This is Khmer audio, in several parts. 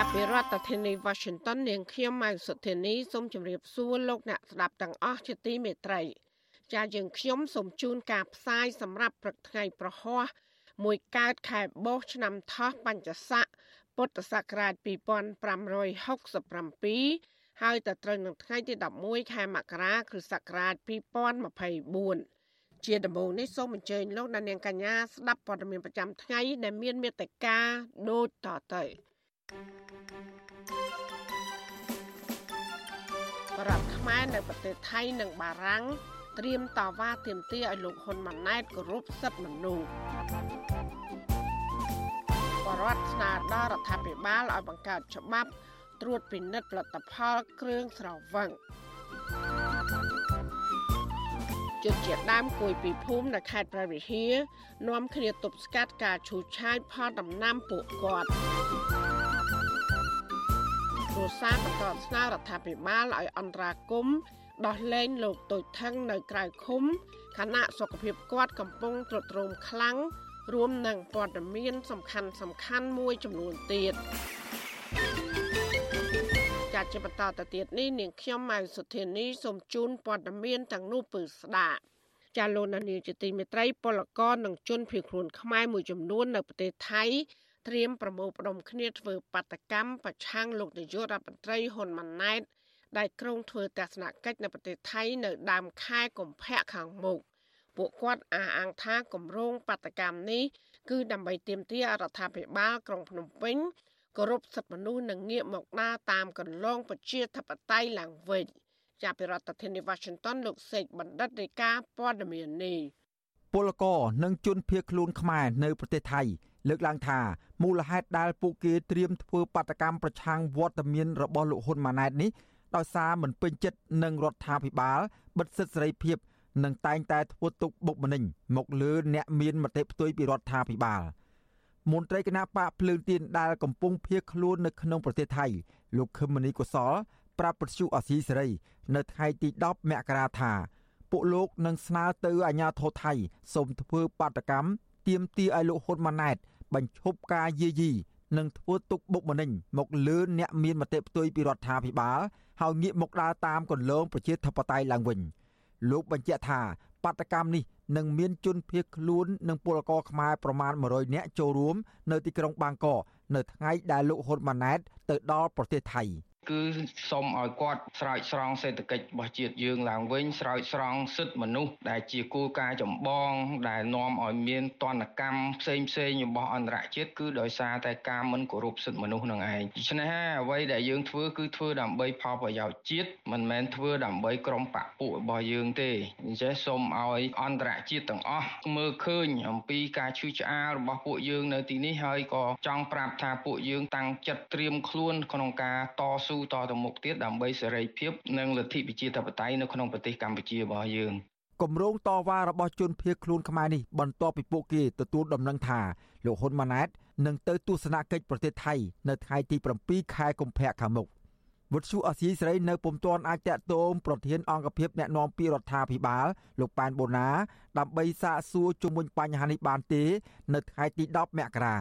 ចាប់ពីរដ្ឋធានី Washington នាងខ្ញុំម៉ៅសុធានីសូមជម្រាបសួរលោកអ្នកស្ដាប់ទាំងអស់ជាទីមេត្រី ចាយើងខ្ញុំសូមជូនការផ្សាយសម្រាប់ព្រឹកថ្ងៃប្រហោះមួយកើតខែបោះឆ្នាំថោះបញ្ញស័កពុទ្ធសករាជ2567ហើយទៅត្រូវនឹងថ្ងៃទី11ខែមករាគ្រិស្តសករាជ2024ជាដំបូងនេះសូមអញ្ជើញលោកអ្នកនាងកញ្ញាស្ដាប់ព័ត៌មានប្រចាំថ្ងៃដែលមានមេត្តាដូចតទៅប រដ្ឋខ្មែរនៅប្រទេសថៃនិងបារាំងត្រៀមតវ៉ាទាមទារឲ្យលោកហ៊ុនម៉ាណែតគោរពសិទ្ធិមនុស្សបរដ្ឋស្នើដល់រដ្ឋាភិបាលឲ្យបង្កើតច្បាប់ត្រួតពិនិត្យផលិតផលគ្រឿងស្រវឹងជនជាតិដើមគួយពីភូមិនៅខេត្តព្រះវិហារនាំគ្នាទប់ស្កាត់ការឈូសឆាយផលដំណាំពួកគាត់ គ្រួសារបន្តស្នើរដ្ឋាភិបាលឲ្យអន្តរាគមន៍ដោះលែងលោកតូចថងនៅក្រៅឃុំខណៈសុខភាពគាត់កំពុងទ្រុឌទ្រោមខ្លាំងរួមនឹងព័ត៌មាន សំខាន់សំខាន់មួយចំនួនទៀតចាត់ជាបន្តទៅទៀតនេះនាងខ្ញុំម៉ៅសុធានីសូមជូនព័ត៌មានទាំងនោះពឺស្ដាប់ចាលោកនានីជាទីមេត្រីពលករនិងជនភៀសខ្លួនខ្មែរមួយចំនួននៅប្រទេសថៃ ត្រៀមប្រមូលផ្ដុំគ្នាធ្វើបាតកម្មប្រឆាំងលោកនាយករដ្ឋមន្ត្រីហ៊ុនម៉ាណែតដែលក្រុងធ្វើទស្សនកិច្ចនៅប្រទេសថៃនៅដើមខែកុម្ភៈខាងមុខពួកគាត់អះអាងថាគម្រោងបាតកម្មនេះគឺដើម្បីទាមទាររដ្ឋាភិបាលក្រុងភ្នំពេញគោរពសិទ្ធិមនុស្សនិងងាកមកដើរតាមកន្លងប្រជាធិបតេយ្យឡើងវិញចាប់ពីរដ្ឋធានី Washington លោកសេកបណ្ឌិតរាយការណ៍ព័ត៌មាននេះពលករនិងជនភៀសខ្លួនខ្មែរនៅប្រទេសថៃ លើកឡើងថាមូលហេតុដែលពួកគេត្រៀមធ្វើបាតកម្មប្រឆាំងវត្តមានរបស់លោកហ៊ុនម៉ាណែតនេះដោយសារមិនពេញចិត្តនឹងរដ្ឋាភិបាលបិទសិទ្ធិសេរីភាពនិងតែងតែធ្វើទុកបុកម្នេញមកលើអ្នកមានមតិផ្ទុយពីរដ្ឋាភិបាលមន្ត្រីគណៈបកភ្លើងទៀនដែលកំពុងភៀសខ្លួននៅក្នុងប្រទេសថៃលោកខឹមមនីកុសលប្រាប់ប្រជុអសីសេរីនៅថ្ងៃទី10មករាថាពួកលោកនឹងស្នើទៅអាជ្ញាធរថៃសូមធ្វើបាតកម្មទាមទារឲ្យលោកហ៊ុនម៉ាណែត បញ្ឈប់ការយាយីនិងធ្វើទុកបុកម្នេញមកលើអ្នកមានមតិផ្ទុយពីរដ្ឋាភិបាលហើយងាកមកដើរតាមកន្លងប្រជាធិបតេយ្យឡើងវិញលោកបញ្ជាក់ថាបាតកម្មនេះនឹងមានជនភៀសខ្លួននិងពលករខ្មែរប្រមាណ100នាក់ចូលរួមនៅទីក្រុងបាងកកនៅថ្ងៃដែលលោកហ៊ុនម៉ាណែតទៅដល់ប្រទេសថៃ គឺសូមឲ្យគាត់ស្រោចស្រង់សេដ្ឋកិច្ចរបស់ជាតិយើងឡើងវិញស្រោចស្រង់សិទ្ធិមនុស្សដែលជាគោលការណ៍ចម្បង ដែលនាំឲ្យមានទណ្ឌកម្មផ្សេងផ្សេងរបស់អន្តរជាតិគឺដោយសារតែការមិនគោរពសិទ្ធិមនុស្សនឹងឯងដូច្នេះហើយអ្វីដែលយើងធ្វើគឺធ្វើដើម្បីផលប្រយោជន៍ជាតិមិនមែនធ្វើដើម្បីក្រុមបកពួករបស់យើងទេអញ្ចឹងសូមឲ្យអន្តរជាតិទាំងអស់មើលឃើញអំពីការឈឺឆ្អាលរបស់ពួកយើងនៅទីនេះហើយក៏ចង់ប្រាប់ថាពួកយើងតាំងចិត្តត្រៀមខ្លួនក្នុងការតស៊ូស៊ូតទៅមុខទៀតដើម្បីសេរីភាពនិងលទ្ធិប្រជាធិបតេយ្យនៅក្នុងប្រទេសកម្ពុជារបស់យើងគម្រោងតវ៉ារបស់ជនភៀសខ្លួនខ្មែរនេះបន្ទាប់ពីពួកគេទទួលដំណឹងថាលោកហ៊ុនម៉ាណែតនឹងទៅទស្សនកិច្ចប្រទេសថៃនៅថ្ងៃទី7ខែកុម្ភៈខាងមុខវុទ្ធុអាស៊ីសេរីនៅពុំទាន់អាចតាក់ទងប្រធានអង្គភិបអ្នកណែនាំពីរដ្ឋាភិបាលលោកប៉ែនបូណាដើម្បីសាកសួរជុំវិញបញ្ហានេះបានទេ នៅថ្ងៃទី10មករា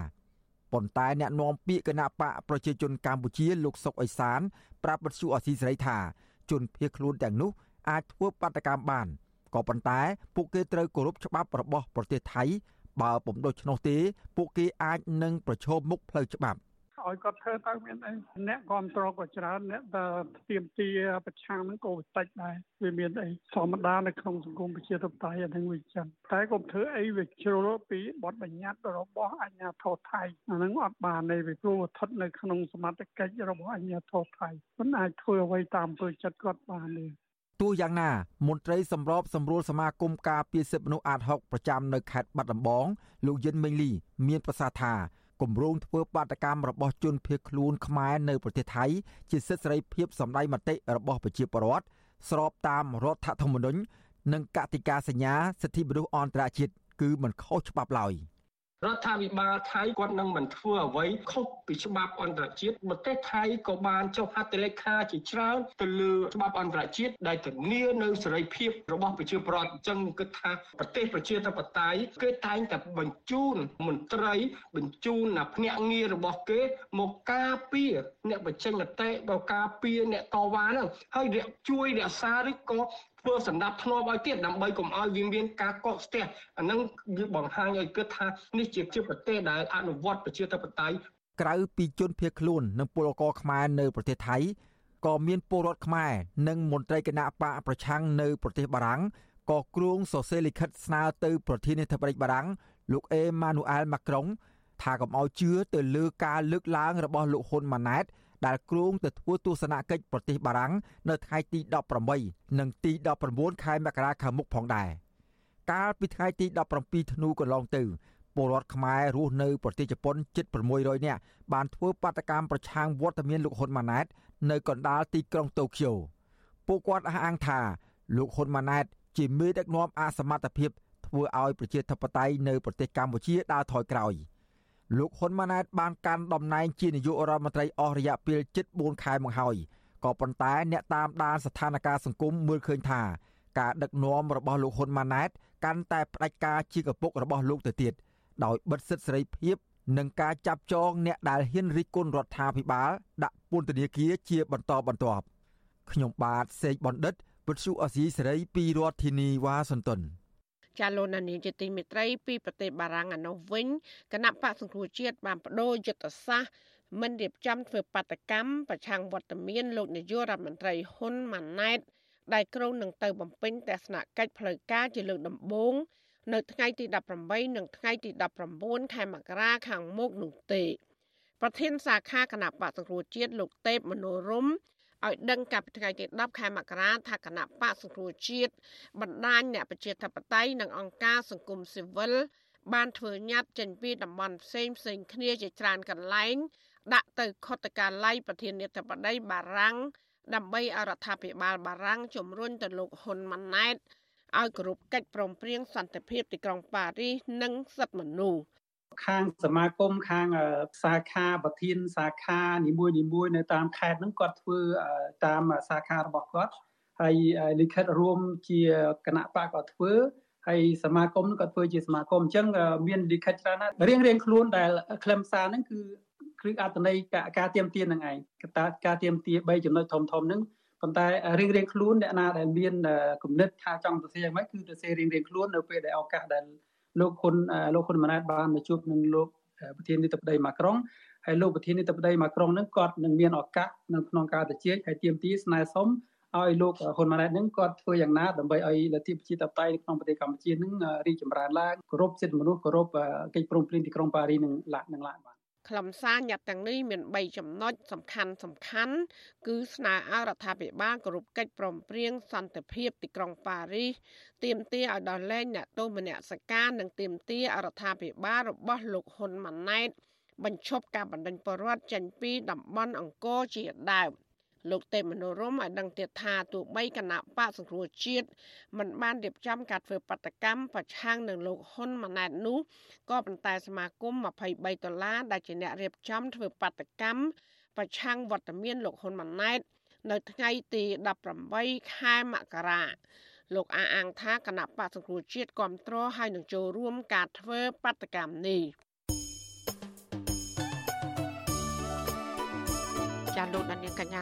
ប៉ុន្តែអ្នកនាំពាក្យគណៈបកប្រជាជនកម្ពុជាលោកសុកអេសាន ប្រាប់បទសុអសីសេរីថាជនភៀសខ្លួនទាំងនោះអាចធ្វើបាតកម្មបានក៏ប៉ុន្តែពួកគេត្រូវគោរពច្បាប់របស់ប្រទេសថៃបើពុំដូច្នោះទេ ពួកគេអាចនឹងប្រឈមមុខផ្លូវច្បាប់ ឲ្យគាត់ធ្វើទៅមានអីអ្នកគ្រប់គ្រងក៏ច្រើនអ្នកដែលទៀមទាប្រឆាំងហ្នឹងក៏តិចដែរវាមានអីធម្មតានៅក្នុងសង្គមប្រជាធិបតេយ្យអាហ្នឹងវាចឹងតែកុំធ្វើអីវាជ្រុលពីបទបញ្ញត្តិរបស់អាជ្ញាធរថៃអាហ្នឹងអត់បានទេវាព្រោះស្ថិតនៅក្នុងសមត្ថកិច្ចរបស់អាជ្ញាធរថៃមិនអាចធ្វើអ្វីតាមអំពើចិត្តគាត់បានទេទោះយ៉ាងណាមន្ត្រីសម្របសម្រួលសមាគមការពារសិទ្ធិមនុស្សអាត60ប្រចាំនៅខេត្តបាត់ដំបងលោកយិនមេងលី មានប្រសាសន៍ថា គម្រោងធ្វើបាតកម្មរបស់ជនភៀសខ្លួនខ្មែរនៅប្រទេសថៃជាសិទ្ធិសេរីភាពសម្ដែងមតិរបស់ប្រជាពលរដ្ឋស្របតាមរដ្ឋធម្មនុញ្ញនិងកតិកាសញ្ញាសិទ្ធិមនុស្សអន្តរជាតិគឺមិនខុសច្បាប់ឡើយ។ រដ្ឋាភិបាលថៃគាត់នឹងមិនធ្វើអ្វីខុសពីច្បាប់អន្តរជាតិប្រទេសថៃក៏បានចុះហត្ថលេខាជាច្រើនទៅលើច្បាប់អន្តរជាតិដែលធានានៅសេរីភាពរបស់ប្រជាពលរដ្ឋអញ្ចឹងគិតថាប្រទេសប្រជាធិបតេយ្យគេតែងតែបញ្ជូនមន្ត្រី បញ្ជូនភ្នាក់ងាររបស់គេមកការពារអ្នកបញ្ចេញមតិមកការពារអ្នកតវ៉ាហ្នឹងហើយជួយរក្សាឬក៏ ធ្វើសម្ដាប់ធ្នាប់ឲ្យទៀតដើម្បីកុំឲ្យវាមានការកកស្ទះអានឹងវាបង្ហាញឲ្យគិតថានេះជាជាប្រទេសដែលអនុវត្តប្រជាធិបតេយ្យក្រៅពីជនភៀសខ្លួននិងពលករខ្មែរនៅប្រទេសថៃក៏មានពលរដ្ឋខ្មែរនិងមន្ត្រីគណៈបកប្រឆាំងនៅប្រទេសបារាំងក៏គ្រងសរសេរលិខិតស្នើទៅប្រធានាធិបតីបារាំងលោកអេម៉ានូអែលម៉ាក្រុងថាកុំឲ្យជឿទៅលើការលើកឡើងរបស់លោកហ៊ុនម៉ាណែត ដែលគ្រោងទៅធ្វើទស្សនកិច្ចប្រទេសបារាំងនៅថ្ងៃទី18និងទី19ខែមករាខាងមុខផងដែរកាលពីថ្ងៃទី17ធ្នូកន្លងទៅពលរដ្ឋខ្មែររស់នៅប្រទេសជប៉ុនជិត600នាក់បានធ្វើបាតកម្មប្រឆាំងវត្តមានលោកហ៊ុនម៉ាណែតនៅកណ្ដាលទីក្រុងតូក្យូពួកគាត់អះអាងថាលោកហ៊ុនម៉ាណែតជាមេដឹកនាំអសមត្ថភាពធ្វើឲ្យប្រជាធិបតេយ្យនៅប្រទេសកម្ពុជាដើរថយក្រោយ។ លោកហ៊ុនម៉ាណែតបានកាន់តំណែងជានាយករដ្ឋមន្ត្រីអស់រយៈពេលជិត4ខែមកហើយក៏ប៉ុន្តែអ្នកតាមដានស្ថានភាពសង្គមមើលឃើញថាការដឹកនាំរបស់លោកហ៊ុនម៉ាណែតកាន់តែផ្ដាច់ការជាកពុករបស់លោកទៅទៀតដោយបិទសិទ្ធិសេរីភាពនិងការចាប់ចងអ្នកដែលហ៊ានរិះគន់រដ្ឋាភិបាលដាក់ពន្ធនាគារជាបន្តបន្ទាប់ខ្ញុំបាទសេកបណ្ឌិតវិទ្យុអសីសេរីពីរដ្ឋធានីវ៉ាស៊ីនតោន ចាលោកនានីជាទីមេត្រីពីប្រទេសបារាំងឯនោះវិញគណៈបកសង្គ្រោះជាតិបានបដូរយុទ្ធសាស្ត្រមិនរៀបចំធ្វើបាតកម្មប្រឆាំងវត្តមានលោកនាយករដ្ឋមន្ត្រីហ៊ុនម៉ាណែតដែលក្រុងនឹងទៅបំពេញទស្សនកិច្ចផ្លូវការជាលើកដំបូងនៅថ្ងៃទី18និងថ្ងៃទី19ខែមករាខាងមុខនោះទេប្រធានសាខាគណៈបកសង្គ្រោះជាតិលោកទេពមនោរម ឲ្យដឹងកាលពីថ្ងៃទី10ខែមករាថាគណៈបកសង្គ្រោះជាតិបណ្ដាញអ្នកប្រជាធិបតេយ្យនិងអង្គការសង្គមស៊ីវិលបានធ្វើញត្តិចេញពីតំបន់ផ្សេងផ្សេងគ្នាជាច្រើនកន្លែង ដាក់ទៅខុទ្ទកាល័យប្រធានាធិបតីបារាំងដើម្បីអរដ្ឋាភិបាលបារាំងជំរុញទៅលោកហ៊ុនម៉ាណែតឲ្យគោរពកិច្ចព្រមព្រៀងសន្តិភាពទីក្រុងប៉ារីសនិងសិទ្ធិមនុស្ស ខាងសមាគមខាងសាខាប្រធានសាខានីមួយនីមួយនៅតាមខេត្តហ្នឹងគាត់ធ្វើតាមសាខារបស់គាត់ហើយលិខិតរួមជាគណៈបកគាត់ធ្វើហើយសមាគមក៏ធ្វើជាសមាគមអញ្ចឹងមានលិខិតច្រើនណាស់រៀងរៀងខ្លួនដែលខ្លឹមសារហ្នឹងគឺគ្រឹះអត្តន័យការទៀមទាននឹងឯងកតាការទៀមទា3ចំណុចធំធំហ្នឹងប៉ុន្តែរៀងរៀងខ្លួនអ្នកណាដែលមានគំនិតថាចង់ទៅសេយ៉ាងម៉េចគឺទៅសេរៀងរៀងខ្លួននៅពេលដែលឱកាសដែល លោកហ៊ុនលោកហ៊ុនម៉ាណែតបានមកជួបនឹងលោកប្រធានាធិបតីម៉ាក្រុងហើយលោកប្រធានាធិបតីម៉ាក្រុងនឹងគាត់នឹងមានឱកាសនៅក្នុងការទៅជែកហើយទាមទារស្នើសុំឲ្យលោកហ៊ុនម៉ាណែតនឹងគាត់ធ្វើយ៉ាងណាដើម្បីឲ្យលទ្ធិប្រជាធិបតេយ្យនៅក្នុងប្រទេសកម្ពុជានឹងរីកចម្រើនឡើងគោរពសិទ្ធិមនុស្សគោរពកិច្ចព្រមព្រៀងទីក្រុងប៉ារីនឹងឡើងនឹងឡើងបាទ ខ្លឹមសារញត្តិទាំងនេះមាន3ចំណុចសំខាន់សំខាន់ គឺស្នើឲ្យរដ្ឋាភិបាលគោរពកិច្ចព្រមព្រៀងសន្តិភាពទីក្រុងប៉ារីសទាមទារឲ្យដល់លែងអ្នកទោសមនសការនិងទាមទារឲ្យរដ្ឋាភិបាលរបស់លោកហ៊ុនម៉ាណែតបញ្ឈប់ការបណ្តេញបរដ្ឋចេញពីតំបន់អង្គរជាដើម លោកទេពមនោរមឲ្យដឹងទៀតថាទោះបីគណៈបកសង្គ្រោះជាតិមិនបានរៀបចំការធ្វើបដកម្មប្រឆាំងនឹងលោកហ៊ុនម៉ាណែតនោះក៏ប៉ុន្តែសមាគម23ដុល្លារដែលជាអ្នករៀបចំធ្វើបដកម្មប្រឆាំងវត្តមានលោកហ៊ុនម៉ាណែតនៅថ្ងៃទី18ខែមករាលោកអាអាងថាគណៈបកសង្គ្រោះជាតិគ្រប់គ្រងហើយនឹងចូលរួមការធ្វើបដកម្មនេះ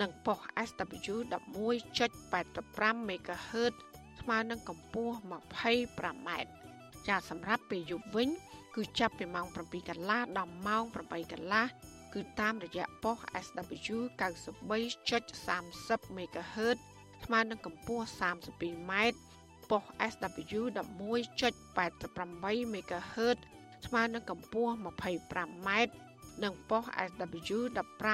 និងប៉ុស SW 11.85 MHz ស្មើនឹងកម្ពស់ 25m ចាសម្រាប់ពេលយប់វិញ គឺចាប់ពីម៉ោង7កន្លះដល់ម៉ោង8កន្លះគឺតាមរយៈប៉ុស SW 93.30 MHz ស្មើនឹងកម្ពស់ 32m ប៉ុស SW 11.88 MHz ស្មើនឹងកម្ពស់ 25m និងប៉ុស SW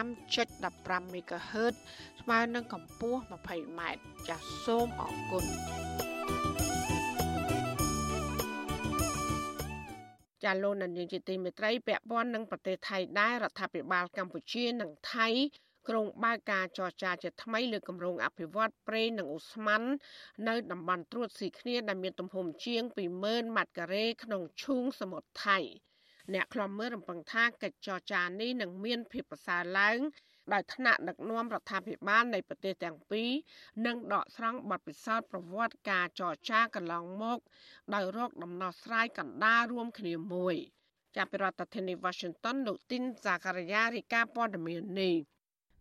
15.15 MHz ស្មើនឹងកម្ពស់ 20m ចាសសូមអរគុណចាលោកនាយកជាទីមេត្រីពាក់ព័ន្ធនឹងប្រទេសថៃដែររដ្ឋាភិបាលកម្ពុជានិងថៃក្រុងបើកការចរចាជាថ្មីលើគម្រោងអភិវឌ្ឍប្រេងនិងអូស្មန်នៅតំបន់ត្រួតស៊ីគ្នាដែលមានទំហំជាង20000ម៉ែត្រការ៉េក្នុងឈូងសមុទ្រថៃ អ្នកខ្លំមើលរំពឹងថាកិច្ចចរចានេះនឹងមានភាពប្រសើរឡើងដោយថ្នាក់ដឹកនាំរដ្ឋាភិបាលនៃប្រទេសទាំងពីរនឹងដកស្រង់បទពិសោធន៍ប្រវត្តិការចរចាកន្លងមកដោយរកដំណោះស្រាយកណ្ដាលរួមគ្នាមួយចាប់ពីរដ្ឋធានី Washington លោកទីនសាការីយ៉ារីកាព័ត៌មាននេះ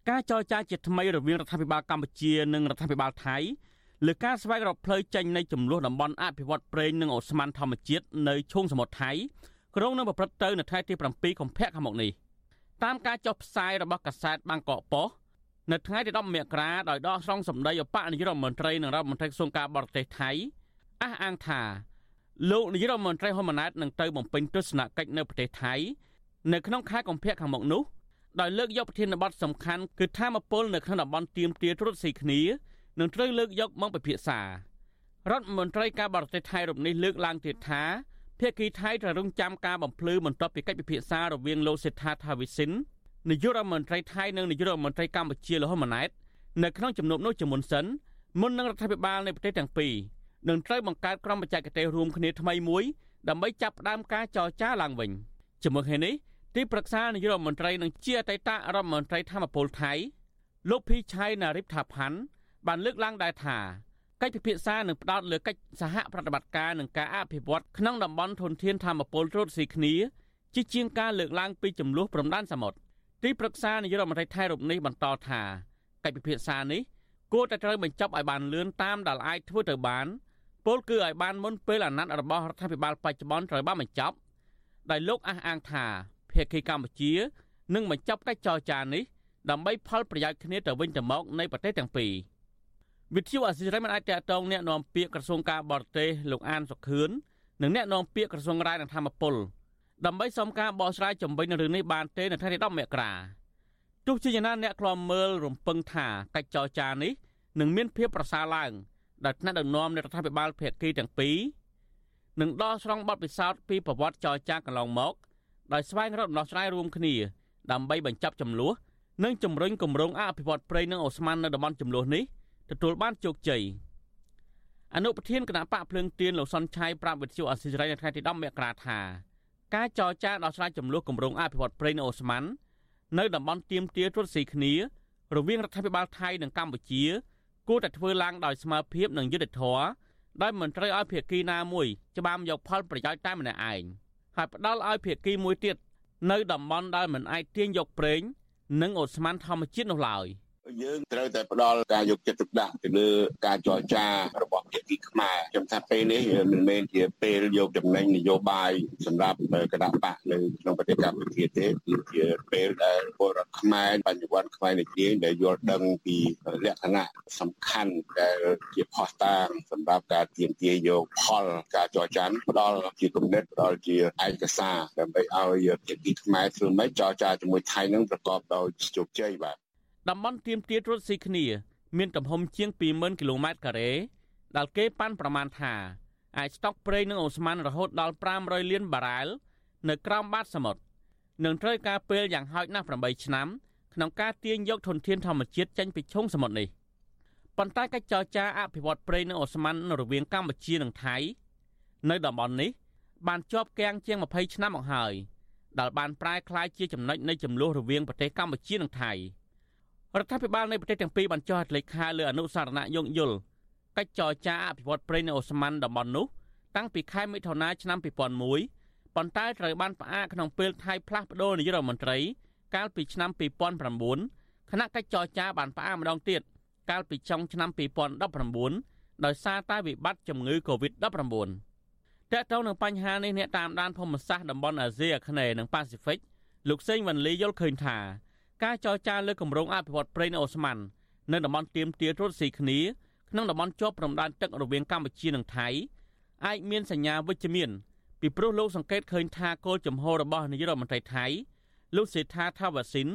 ការចរចាជាថ្មីរវាងរដ្ឋាភិបាលកម្ពុជានិងរដ្ឋាភិបាលថៃលើការស្វែងរកផ្លូវចេញនៃចំនួនតំបន់អភិវឌ្ឍប្រេងនិងអូស្មန်ធម្មជាតិនៅឈូងសមុទ្រថៃ ក្រុងនឹងប្រព្រឹត្តទៅនៅថ្ងៃទី7កុម្ភៈខាងមុខនេះតាមការចុះផ្សាយរបស់កាសែតបាងកកប៉ុស្តិ៍នៅថ្ងៃទី10មករាដោយដកស្រង់សម្ដីអបនាយករដ្ឋមន្ត្រីនិងរដ្ឋមន្ត្រីក្រសួងការបរទេសថៃអះអាងថាលោកនាយករដ្ឋមន្ត្រីហ៊ុនម៉ាណែតនឹងទៅបំពេញទស្សនកិច្ចនៅប្រទេសថៃនៅក្នុងខែកុម្ភៈខាងមុខនោះដោយលើកយកប្រធានបទសំខាន់គឺធម្មពលនៅក្នុងតំបន់ទៀមទាត្រួតស៊ីគ្នានឹងត្រូវលើកយកមកពិភាក្សារដ្ឋមន្ត្រីការបរទេសថៃរូបនេះលើកឡើងទៀតថា ភាគីថៃត្រូវរងចាំការបំភ្លឺបន្ទាប់ពីកិច្ចពិភាក្សារវាងលោកសេដ្ឋាថាវិសិននាយករដ្ឋមន្ត្រីថៃនិងនាយករដ្ឋមន្ត្រីកម្ពុជាលោកហ៊ុនម៉ាណែតនៅក្នុងជំនួបនោះជាមុនសិនមុននឹងរដ្ឋាភិបាលនៃប្រទេសទាំងពីរនឹងត្រូវបង្កើតក្រុមបច្ចេកទេសរួមគ្នាថ្មីមួយដើម្បីចាប់ផ្ដើមការចរចាឡើងវិញជាមួយគ្នានេះទីប្រឹក្សានាយករដ្ឋមន្ត្រីនិងជាអតីតរដ្ឋមន្ត្រីធម្មពលថៃលោកភីឆៃណារិបថាផាន់បានលើកឡើងដែរថា កិច្ចពិភាក្សានឹងផ្ដោតលើកិច្ចសហប្រតិបត្តិការនិងការអភិវឌ្ឍក្នុងតំបន់ធនធានធម្មពលត្រួតស៊ីគ្នាជាជាងការលើកឡើងពីចំនួនព្រំដែនសមុទ្រទីប្រឹក្សានាយករដ្ឋមន្ត្រីថៃរូបនេះបន្តថាកិច្ចពិភាក្សានេះគួរតែត្រូវបញ្ចប់ឲ្យបានលឿនតាមដែលអាចធ្វើទៅបានពលគឺឲ្យបានមុនពេលអាណត្តិរបស់រដ្ឋាភិបាលបច្ចុប្បន្នត្រូវបានបញ្ចប់ដោយលោកអះអាងថាភាគីកម្ពុជានឹងបញ្ចប់កិច្ចចរចានេះដើម្បីផលប្រយោជន៍គ្នាទៅវិញទៅមកនៃប្រទេសទាំងពីរ វិទ្យុអាស៊ីសេរីមិនអាចតាក់ទងអ្នកនាំពាក្យក្រសួងការបរទេសលោកអានសុខឿននិងអ្នកនាំពាក្យក្រសួងរាយនឹងធម្មពលដើម្បីសុំការបកស្រាយចំវិញនៅរឿងនេះបានទេនៅថ្ងៃទី10មករាទោះជាយ៉ាងណាអ្នកខ្លាំមើលរំពឹងថាកិច្ចចរចានេះនឹងមានភាពប្រសើរឡើងដោយថ្នាក់ដឹកនាំនៃរដ្ឋាភិបាលភាគីទាំងពីរនឹងដោះស្រង់បទពិសោធន៍ពីប្រវត្តិចរចាកន្លងមកដោយស្វែងរកដំណោះស្រាយរួមគ្នាដើម្បីបញ្ចប់ចំនួននិងជំរុញគម្រោងអភិវឌ្ឍព្រៃនិងអូស្មန်នៅតំបន់ចំនួននេះ ទទួលបានជោគជ័យអនុប្រធានគណៈបកភ្លើងទៀនលោកសុនឆៃប្រាប់វិទ្យុអសិរ័យនៅថ្ងៃទី10មករាថាការចរចាដោះស្រាយចំនួនគម្រោងអភិវឌ្ឍប្រៃនៅអូស្មန်នៅតំបន់ទៀមទាត្រួតស៊ីគ្នារវាងរដ្ឋាភិបាលថៃនិងកម្ពុជាគួរតែធ្វើឡើងដោយស្មើភាពនិងយុត្តិធម៌ដោយមិនត្រូវឲ្យភាគីណាមួយច្បាមយកផលប្រយោជន៍តែម្នាក់ឯងហើយផ្ដាល់ឲ្យភាគីមួយទៀតនៅតំបន់ដែលមិនអាចទាញយកប្រេងនិងអូស្មန်ធម្មជាតិនោះឡើយ។ យើងត្រូវតែផ្ដល់ការយកចិត្តទុកដាក់ទៅលើការចរចារបស់ភាគីខ្មែរខ្ញុំថាពេលនេះមិនមែនជាពេលយកចំណេញនយោបាយសម្រាប់គណៈបកនៅក្នុងប្រទេសកម្ពុជាទេគឺជាពេលដែលពលរដ្ឋខ្មែរបញ្ញវន្តខ្មែរនិយាយដែលយល់ដឹងពីលក្ខណៈសំខាន់ដែលជាផុសតាងសម្រាប់ការទាមទារយកផលការចរចាផ្ដល់ជាគំនិតផ្ដល់ជាឯកសារដើម្បីឲ្យភាគីខ្មែរធ្វើម៉េចចរចាជាមួយថៃនឹងប្រកបដោយជោគជ័យបាទ តំបន់ទៀមទាត់រត់ស៊ីគ្នា មានទំហំជាង20000គីឡូម៉ែត្រការ៉េដែលគេប៉ាន់ប្រមាណថាអាចស្តុកប្រេងនិងអូស្មန်រហូតដល់500លានបារ៉ែលនៅក្រោមបាតសមុទ្រនឹងត្រូវការពេលយ៉ាងហោចណាស់8ឆ្នាំក្នុងការទាញយកធនធានធម្មជាតិចេញពីឈុងសមុទ្រនេះប៉ុន្តែកិច្ចចរចាអភិវឌ្ឍប្រេងនិងអូស្មန်រវាងកម្ពុជានិងថៃនៅតំបន់នេះបានជាប់គាំងជាង20ឆ្នាំមកហើយដែលបានប្រែក្លាយជាចំណុចនៃចំនួនរវាងប្រទេសកម្ពុជានិងថៃ។ រដ្ឋាភិបាលនៃប្រទេសទាំងពីរបានចុះហត្ថលេខាលើអនុសារណៈយោងយល់កិច្ចចរចាអភិវឌ្ឍប្រេងនៅអូស្មန်តំបន់នោះតាំងពីខែមិថុនាឆ្នាំ2001ប៉ុន្តែត្រូវបានផ្អាកក្នុងពេលថៃផ្លាស់ប្តូរនាយករដ្ឋមន្ត្រី កាលពីឆ្នាំ2009ខណៈកិច្ចចរចាបានផ្អាកម្ដងទៀតកាលពីចុងឆ្នាំ2019ដោយសារតែវិបត្តិជំងឺ Covid-19 តើតើនឹងបញ្ហានេះអ្នកតាមដានភូមិសាស្ត្រតំបន់អាស៊ីអាគ្នេយ៍និងប៉ាស៊ីហ្វិកលោកសេងវ៉ាន់លីយល់ឃើញថា ការចរចាលើគម្រោងអភិវឌ្ឍប្រេងអូស្មန်នៅតំបន់ទៀមទាត្រួតស៊ីគ្នាក្នុងតំបន់ជាប់ព្រំដែនទឹករវាងកម្ពុជានិងថៃអាចមានសញ្ញាវិជ្ជមានពីព្រោះលោកសង្កេតឃើញថាគោលចំហរបស់នាយករដ្ឋមន្ត្រីថៃលោកសេដ្ឋាថាវ៉ាស៊ីន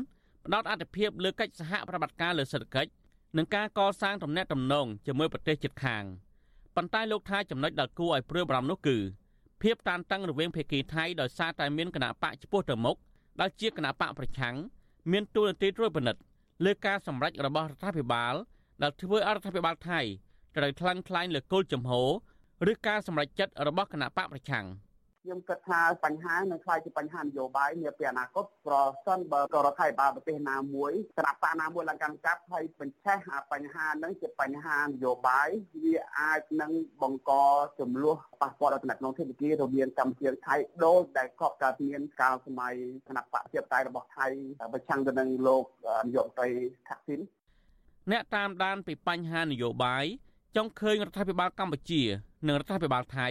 ផ្ដោតអធិភាពលើកិច្ចសហប្រតិបត្តិការលើសេដ្ឋកិច្ចនិងការកសាងទំនាក់ទំនងជាមួយប្រទេសជិតខាងប៉ុន្តែលោកថាចំណុចដែលគួរឲ្យព្រួយបារម្ភនោះគឺភាពតានតឹងរវាងភាគីថៃដោយសារតែមានគណៈបកចំពោះទៅមុខដែលជាគណៈបកប្រឆាំង មានទូនាទីត្រួតពិនិត្យលើការសម្រេចរបស់រដ្ឋាភិបាលដែលធ្វើឲ្យរដ្ឋាភិបាលថៃត្រូវថ្លឹងថ្លែងលើគោលជំហរឬការសម្រេចចិត្តរបស់គណៈបកប្រឆាំង។ ខ្ញុំគិតថាបញ្ហានឹងខ្លាយជាបញ្ហានយោបាយនាពេលអនាគតប្រសិនបើរដ្ឋាភិបាលប្រទេសណាមួយគណៈបកណាមួយឡើងកាន់កាប់ហើយបញ្ឆេះបញ្ហានឹងជាបញ្ហានយោបាយវាអាចនឹងបង្កចំនួនប៉ះពាល់ដល់តំណែងធិបតីរវាងកម្ពុជាថៃដូចដែលកប់កើតមានកាលសម័យគណៈបកជាតៃរបស់ថៃប្រឆាំងទៅនឹងលោកនាយករដ្ឋមន្ត្រីថាក់ស៊ីនអ្នកតាមដានពីបញ្ហានយោបាយចង់ឃើញរដ្ឋាភិបាលកម្ពុជា និងរដ្ឋាភិបាលថៃ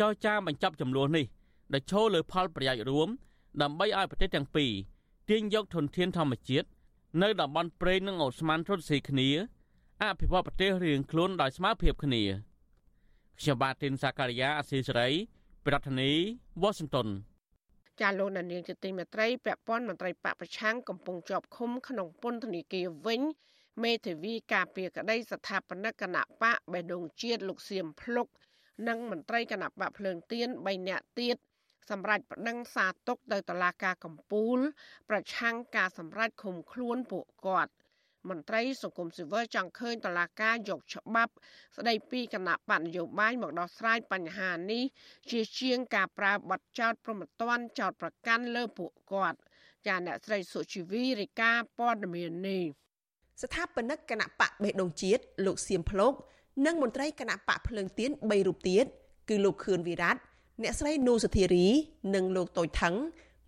ចរចាបញ្ចប់ចំនួននេះដែលឈលលើផលប្រយោជន៍រួម ដើម្បីឲ្យប្រទេសទាំងពីរទាញយកធនធានធម្មជាតិនៅតំបន់ព្រៃនិងអូស្មန်រត់ស៊ីគ្នាអភិវឌ្ឍប្រទេសរៀងខ្លួនដោយស្មើភាពគ្នាខ្ញុំបាទទីនសាការីយ៉ាអស៊ីសេរីប្រធានាធិបតី Washington ចាលោកនាងជាទីមេត្រីពាក់ព័ន្ធមន្ត្រីបពប្រឆាំងកំពុងជាប់ឃុំក្នុងពន្ធនាគារវិញមេធាវីការពារក្តីស្ថាបនិកគណៈបកបេដងជាតិលោកសៀមភ្លុក និងមន្ត្រីគណៈបកភ្លើងទៀន3នាក់ទៀតសម្រាប់ប្តឹងសារទុកទៅតុលាការកំពូល ប្រឆាំងការសម្រេចឃុំខ្លួនពួកគាត់មន្ត្រីសង្គមស៊ីវិលចង់ឃើញតឡាការយកច្បាប់ ស្ដីពីគណៈបកនយោបាយមកដោះស្រាយបញ្ហានេះ ជាជាងការប្រើបទចោតប្រមទ័នចោតប្រកាន់លើពួកគាត់ចាអ្នកស្រីសុជីវីរាយការណ៍ព័ត៌មាននេះស្ថាបនិកគណៈបកបេះដូងជាតិលោកសៀមភ្លោក និងមន្ត្រីគណៈបកភ្លើងទៀន3រូបទៀតគឺលោកខឿនវិរៈអ្នកស្រីនូសុធារី និងលោកតូចថង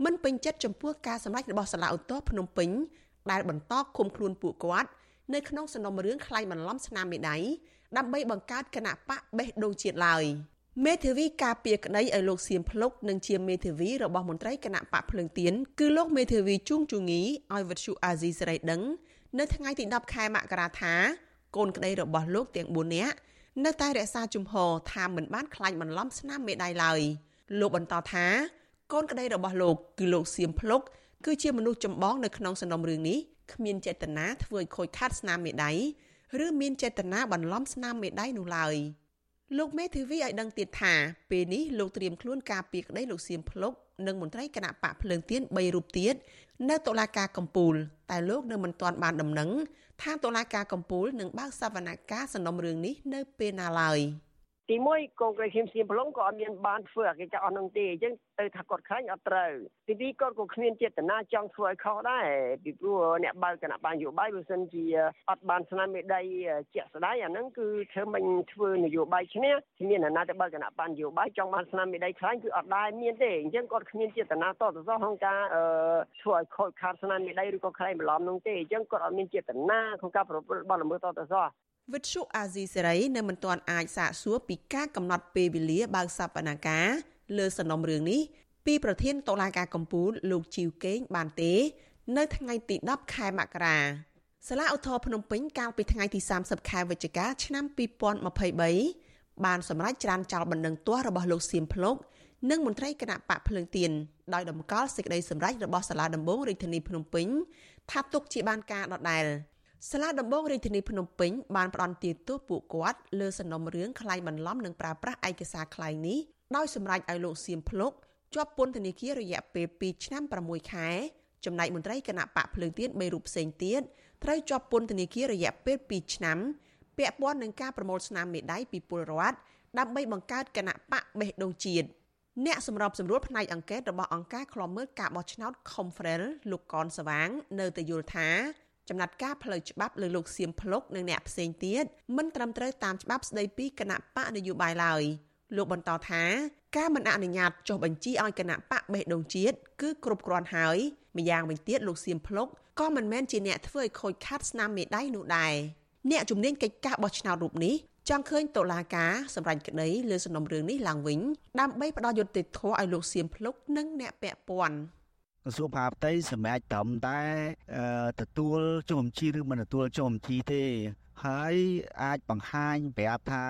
មិនពេញចិត្តចំពោះការសម្ដែងរបស់សាលាឧទ្ធរភ្នំពេញដែលបន្តឃុំខ្លួនពួកគាត់នៅក្នុងសំណុំរឿងខ្លាញ់បន្លំស្នាមមេដៃដើម្បីបង្កើតគណៈបកបេះដូងជាតិឡើយមេធាវីការពារក្តីឲ្យលោកសៀមភ្លុកនិងជាមេធាវីរបស់មន្ត្រីគណៈបកភ្លើងទៀនគឺលោកមេធាវីជួងជូងីឲ្យវិទ្យុអាស៊ីសេរីដឹងនៅថ្ងៃទី10ខែមករាថា កូនក្តីរបស់លោកទាំង4នាក់នៅតែរក្សាជំហរថាមិនបានខ្លាញ់បន្លំស្នាមមេដៃឡើយលោកបន្តថាកូនក្តីរបស់លោកគឺលោកសៀមភ្លុកគឺជាមនុស្សចម្បងនៅក្នុងសំណុំរឿងនេះគ្មានចេតនាធ្វើឲ្យខូចខាតស្នាមមេដៃឬមានចេតនាបន្លំស្នាមមេដៃនោះឡើយលោកមេធាវីឲ្យដឹងទៀតថាពេលនេះលោកត្រៀមខ្លួនការពីក្តីលោកសៀមភ្លុកនិងមន្ត្រីគណៈបកភ្លើងទៀន3រូបទៀត នៅតុលាការកំពូលតែលោកនៅមិនទាន់បានដំណឹងថាតុលាការកំពូលនឹងបើកសវនកម្មសំណុំរឿងនេះនៅពេលណាឡើយ។ ទី1កងក្រេឈាមសៀមប្លុងក៏អត់មានបានធ្វើអកិច្ចអស់នោះទេអញ្ចឹងទៅថាគាត់ខ្លាញ់អត់ត្រូវទី2គាត់ក៏គ្មានចេតនាចង់ធ្វើឲ្យខុសដែរពីព្រោះអ្នកបើកគណៈបញ្ញយោបាយបើសិនជាអត់បានស្នាមមេដៃជាក់ស្ដែងអាហ្នឹងគឺធ្វើមិនធ្វើនយោបាយឈ្នះគ្មានអ្នកណាទៅបើកគណៈបញ្ញយោបាយចង់បានស្នាមមេដៃខ្លាញ់គឺអត់ដែរមានទេអញ្ចឹងគាត់គ្មានចេតនាតទៅសោះក្នុងការធ្វើឲ្យខូចខាតស្នាមមេដៃឬក៏ខ្លែងបន្លំនោះទេអញ្ចឹងគាត់អត់មានចេតនាក្នុងការប្រព្រឹត្តបទល្មើសតទៅសោះ វិទ្យុអាស៊ីសេរីនៅមិនទាន់អាចសាកសួរពីការកំណត់ពេលវេលាបើកសវនាការលើសំណុំរឿងនេះពីប្រធានតុលាការកំពូលលោកជីវកេងបានទេ នៅថ្ងៃទី10ខែមករាសាលាឧទ្ធរភ្នំពេញកាលពីថ្ងៃទី30ខែវិច្ឆិកាឆ្នាំ2023បានសម្រេចច្រានចោលបណ្ដឹងទាស់របស់លោកសៀមភ្លុកនិងមន្ត្រីគណៈបកភ្លើងទៀនដោយដំកល់សេចក្តីសម្រេចរបស់សាលាដំបងរាជធានីភ្នំពេញថាទុកជាបានការដដែល សាលាដំបងរាជធានីភ្នំពេញបានផ្ដន្ទាទោសពួកគាត់លើសំណុំរឿងក្លែងបន្លំនិងប្រើប្រាស់ឯកសារក្លែងនេះដោយសម្រេចឲ្យលោកសៀមភ្លុកជាប់ពន្ធនាគាររយៈពេល2ឆ្នាំ6ខែចំណែកមន្ត្រីគណៈបកភ្លើងទៀន3រូបផ្សេងទៀតត្រូវជាប់ពន្ធនាគាររយៈពេល2ឆ្នាំពាក់ព័ន្ធនឹងការប្រមូលស្នាមមេដៃពីពលរដ្ឋដើម្បីបង្កើតគណៈបកបេះដូងជាតិអ្នកសម្របសម្រួលផ្នែកអង្កេតរបស់អង្គការឃ្លាំមើលការបោះឆ្នោត Confrel លោកកនសវាង នៅតែយល់ថា ចំណាត់ការផ្លូវច្បាប់លើលោកសៀមភ្លុកនិងអ្នកផ្សេងទៀតមិនត្រឹមត្រូវតាមច្បាប់ស្តីពីគណៈបកនយោបាយឡើយលោកបន្តថាការមិនអនុញ្ញាតចុះបញ្ជីឲ្យគណៈបកបេះដូងជាតិគឺគ្រប់គ្រាន់ហើយម្យ៉ាងវិញទៀតលោកសៀមភ្លុកក៏មិនមែនជាអ្នកធ្វើឲ្យខូចខាតស្នាមមេដៃនោះដែរអ្នកជំនាញកិច្ចការបោះឆ្នោតរូបនេះចង់ឃើញតុលាការសម្រេចក្តីលើសំណុំរឿងនេះឡើងវិញដើម្បីផ្ដល់យុត្តិធម៌ឲ្យលោកសៀមភ្លុកនិងអ្នកពាក់ព័ន្ធ ក្រសួងមហាផ្ទៃសម្រាប់ត្រឹមតែទទួលចុះបញ្ជីឬមិនទទួលចុះបញ្ជីទេហើយអាចបង្ហាញប្រាប់ថា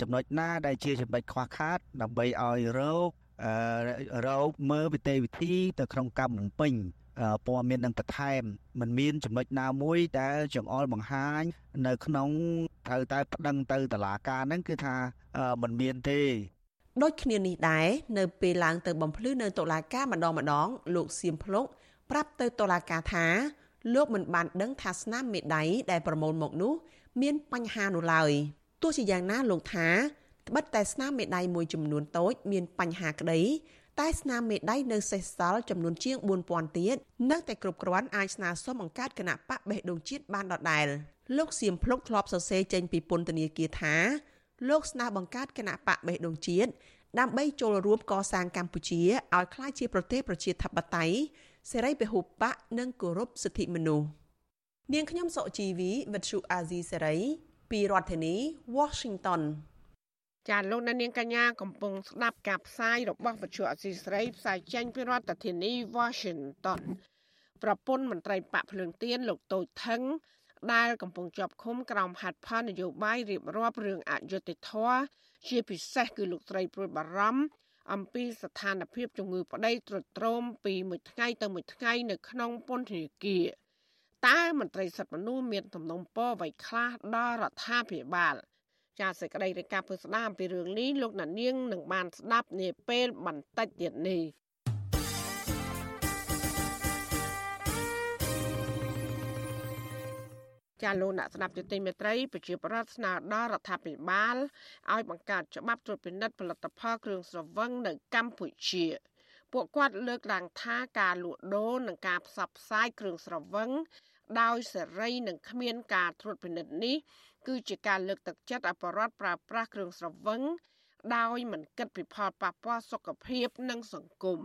ចំណុចណាដែលជាចំណុចខ្វះខាតដើម្បីឲ្យរោគរោគមើលវិទ្យាវិធីទៅក្នុងកម្មនឹងពេញព័ត៌មាននឹងបន្ថែមมันមានចំណុចណាមួយដែលចង្អុលបង្ហាញនៅក្នុងត្រូវតែប្តឹងទៅតុលាការហ្នឹងគឺថាมันមានទេ ដូចគ្នានេះដែរនៅពេលឡើងទៅបំភ្លឺនៅតុលាការម្ដងម្ដង លោកសៀមភ្លុកប្រាប់ទៅតុលាការថាលោកមិនបានដឹងថាស្នាមមេដៃដែលប្រមូលមកនោះ មានបញ្ហានោះឡើយទោះជាយ៉ាងណាលោកថាត្បិតតែស្នាមមេដៃមួយចំនួនតូច មានបញ្ហាក្តីតែស្នាមមេដៃនៅសេសសល់ចំនួនជាង4000ទៀតនៅតែគ្រប់គ្រាន់អាចស្នើសុំបង្កើតគណៈបកបេះដូងជាតិបានដដែលលោកសៀមភ្លុកធ្លាប់សរសេរចេញពីពន្ធនាគារថា លោកស្នើបង្កើតគណៈបកបេះដូងជាតិដើម្បីចូលរួមកសាងកម្ពុជាឲ្យក្លាយជាប្រទេសប្រជាធិបតេយ្យសេរីពហុបកនិងគោរពសិទ្ធិមនុស្សនាងខ្ញុំសុជីវីវិទ្យុអាស៊ីសេរីពីរដ្ឋធានី Washington ចាលោកនាងកញ្ញាកំពុងស្ដាប់ការផ្សាយរបស់វិទ្យុអាស៊ីសេរីផ្សាយចេញពីរដ្ឋធានី Washington ប្រពន្ធមន្ត្រីបកភ្លើងទៀនលោកតូចថង ដែលកំពុងជាប់ឃុំក្រោមហត្ថផលនយោបាយរៀបរាប់រឿងអយុត្តិធម៌ជាពិសេសគឺលោកស្រីព្រួយបារម្ភអំពីស្ថានភាពជំងឺប្តីទ្រុឌទ្រោមពីមួយថ្ងៃទៅមួយថ្ងៃនៅក្នុងពន្ធនាគារតើមន្ត្រីសិទ្ធិមនុស្សមានទំនំពរអ្វីខ្លះដល់រដ្ឋាភិបាលចាសសេចក្តីរាយការណ៍ពីស្ដាមពីរឿងនេះលោកណានៀងនឹងបានស្ដាប់នាពេលបន្តិចទៀតនេះ ចាលោកអ្នកស្ដាប់យុតិមេត្រីប្រជាប្រដ្ឋស្នើដល់រដ្ឋាភិបាលឲ្យបង្កើតច្បាប់ត្រួតពិនិត្យផលិតផលគ្រឿងស្រវឹងនៅកម្ពុជាពួកគាត់លើកឡើងថាការលក់ដូរនិងការផ្សព្វផ្សាយគ្រឿងស្រវឹងដោយសេរីនិងគ្មានការត្រួតពិនិត្យនេះគឺជាការលើកទឹកចិត្តអបរដ្ឋប្រើប្រាស់គ្រឿងស្រវឹងដោយមិនគិតពីផលប៉ះពាល់សុខភាពនិងសង្គម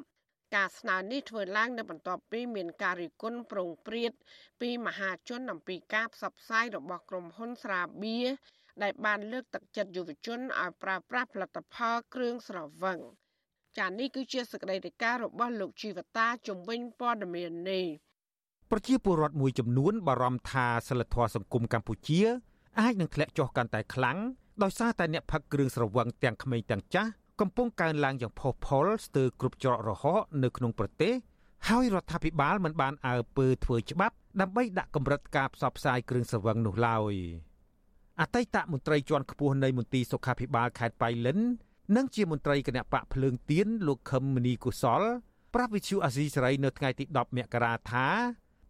ការស្នើនេះធ្វើឡើងនៅបន្ទាប់ពីមានការរិះគន់ប្រងព្រាតពីមហាជនអំពីការផ្សព្វផ្សាយរបស់ក្រុមហ៊ុនស្រាបៀរដែលបានលើកទឹកចិត្តយុវជនឲ្យប្រើប្រាស់ផលិតផលគ្រឿងស្រវឹងចា៎នេះគឺជាសកម្មភាពរបស់លោកជីវតាជំវិញព័ត៌មាននេះប្រជាពលរដ្ឋមួយចំនួនបារម្ភថាសិលធម៌សង្គមកម្ពុជាអាចនឹងធ្លាក់ចុះកាន់តែខ្លាំងដោយសារតែអ្នកផឹកគ្រឿងស្រវឹងទាំងក្មេងទាំងចាស់ កំពុងកើនឡើងយ៉ាងផុសផុលស្ទើរគ្រប់ច្រក រហ័សនៅក្នុងប្រទេសហើយរដ្ឋាភិបាលមិនបានអើពើធ្វើច្បាប់ដើម្បីដាក់កម្រិតការផ្សព្វផ្សាយគ្រឿងស្រវឹងនោះឡើយអតីតមន្ត្រីជាន់ខ្ពស់នៃមន្ទីរសុខាភិបាលខេត្តបៃលិននិងជាមន្ត្រីគណៈបកភ្លើងទៀនលោកខឹមមនីកុសលប្រាប់វិទ្យុអាស៊ីសេរីនៅថ្ងៃទី10មករាថា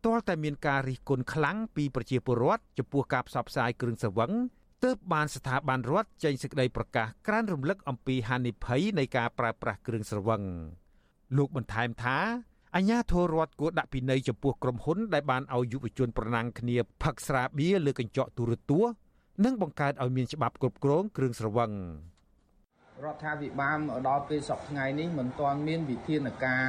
ទាល់តែមានការរិះគន់ខ្លាំងពីប្រជាពលរដ្ឋចំពោះការផ្សព្វផ្សាយគ្រឿងស្រវឹង ទើបបានស្ថាប័នរដ្ឋចេញសេចក្តីប្រកាសក្រានរំលឹកអំពីហានិភ័យនៃការប្រើប្រាស់គ្រឿងស្រវឹងលោកបន្ថែមថាអញ្ញាធររដ្ឋគួរដាក់ពិន័យចំពោះក្រុមហ៊ុនដែលបានឲ្យយុវជនប្រណាំងគ្នាផឹកស្រាបៀរលើកញ្ចក់ទូរទស្សន៍និងបង្កើតឲ្យមានច្បាប់គ្រប់គ្រងគ្រឿងស្រវឹង។ រដ្ឋាភិបាលមកដល់ពេលសប្តាហ៍នេះមិនទាន់មានវិធានការ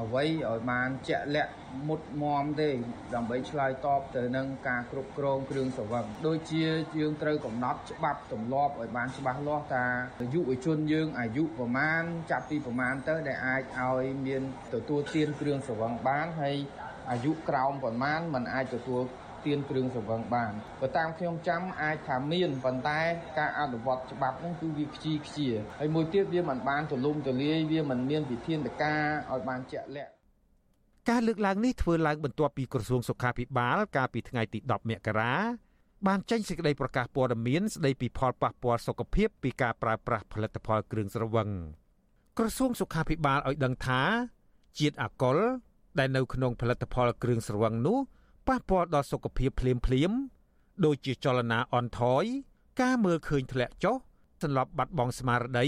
អ្វីឲ្យបានជាក់លាក់មុតមមទេដើម្បីឆ្លើយតបទៅនឹងការគ្រប់គ្រងគ្រឿងស្រវឹងដូចជាយើងត្រូវកំណត់ច្បាប់ទម្លាប់ឲ្យបានច្បាស់លាស់ថាយុវជនយើងអាយុប្រមាណចាប់ពីប្រមាណទៅដែលអាចឲ្យមានទទួលទានគ្រឿងស្រវឹងបានហើយអាយុក្រោមប្រមាណมันអាចទទួល ទានគ្រឿងស្រវឹងបានបើតាមខ្ញុំចាំអាចថាមានប៉ុន្តែការអនុវត្តច្បាប់ហ្នឹងគឺវាខ្ជិលខ្ជាហើយមួយទៀតវាមិនបានទូលំទូលាយវាមិនមានវិធានការឲ្យបានជាក់លាក់ការលើកឡើងនេះធ្វើឡើងបន្ទាប់ពីក្រសួងសុខាភិបាល កាលពីថ្ងៃទី10មករាបានចេញសេចក្តីប្រកាសព័ត៌មានស្តីពីផលប៉ះពាល់សុខភាពពីការប្រើប្រាស់ផលិតផលគ្រឿងស្រវឹងក្រសួងសុខាភិបាលឲ្យដឹងថាជាតិអាល់កុលដែលនៅក្នុងផលិតផលគ្រឿងស្រវឹងនោះ ប៉ះពាល់ដល់សុខភាពភ្លាមភ្លាមដូចជាចលនាអន់ថយ ការមើលឃើញធ្លាក់ចុះសន្លប់បាត់បង់ស្មារតី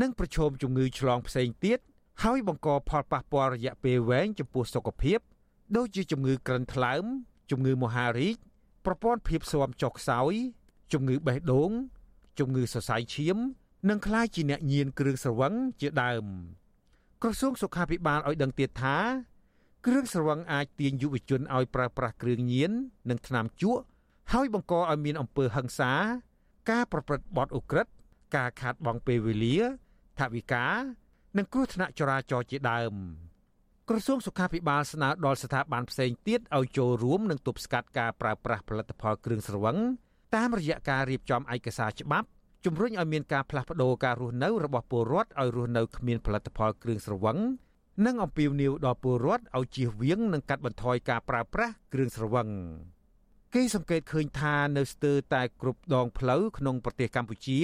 និងប្រឈមជំងឺឆ្លងផ្សេងទៀតហើយបង្កផលប៉ះពាល់រយៈពេលវែងចំពោះសុខភាព ដូចជាជំងឺក្រិនថ្លើម ជំងឺមហារីកប្រព័ន្ធភាពស៊ាំចុះខ្សោយ ជំងឺបេះដូង ជំងឺសរសៃឈាម និងក្លាយជាអ្នកញៀនគ្រឿងស្រវឹងជាដើមក្រសួងសុខាភិបាលឲ្យដឹងទៀតថា គ្រឿងស្រវឹងអាចទាញយុវជនឲ្យប្រើប្រាស់គ្រឿងញៀននិងថ្នាំជក់ហើយបង្កឲ្យមានអំពើហិង្សា ការប្រព្រឹត្តបទឧក្រិដ្ឋការខាតបង់ពេលវេលាថវិកានិងគ្រោះថ្នាក់ចរាចរណ៍ជាដើមក្រសួងសុខាភិបាលស្នើដល់ស្ថាប័នផ្សេងទៀតឲ្យចូលរួមនិងទប់ស្កាត់ការប្រើប្រាស់ផលិតផលគ្រឿងស្រវឹងតាមរយៈការរៀបចំឯកសារច្បាប់ជំរុញឲ្យមានការផ្លាស់ប្តូរការរស់នៅរបស់ពលរដ្ឋឲ្យរស់នៅគ្មានផលិតផលគ្រឿងស្រវឹង និងអំពាវនាវដល់ពលរដ្ឋឲ្យជៀសវាងនិងកាត់បន្ថយការប្រើប្រាស់គ្រឿងស្រវឹងគេសង្កេតឃើញថានៅស្ទើរតែគ្រប់ដងផ្លូវក្នុងប្រទេសកម្ពុជា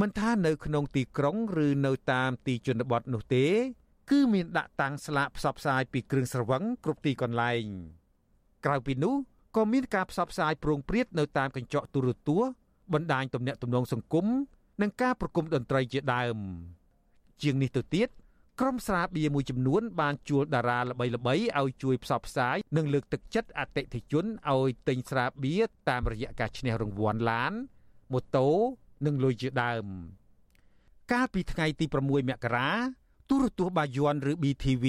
មិនថានៅក្នុងទីក្រុងឬនៅតាមទីជនបទនោះទេ គឺមានដាក់តាំងស្លាកផ្សព្វផ្សាយពីគ្រឿងស្រវឹងគ្រប់ទីកន្លែងក្រៅពីនោះក៏មានការផ្សព្វផ្សាយប្រងព្រាតនៅតាមកញ្ចក់ទូរទស្សន៍បណ្ដាញទំនាក់ទំនងសង្គមនិងការប្រគំតន្ត្រីជាដើម ជាងនេះទៅទៀត ក្រុមស្រាបៀរមួយចំនួនបានជួលតារាល្បីៗឲ្យជួយផ្សព្វផ្សាយនិងលើកទឹកចិត្តអតិថិជនឲ្យទិញស្រាបៀរតាមរយៈការឈ្នះរង្វាន់ឡានម៉ូតូនិងលុយជាដើមកាលពីថ្ងៃទី6មករាទូរទស្សន៍បាយ័នឬ BTV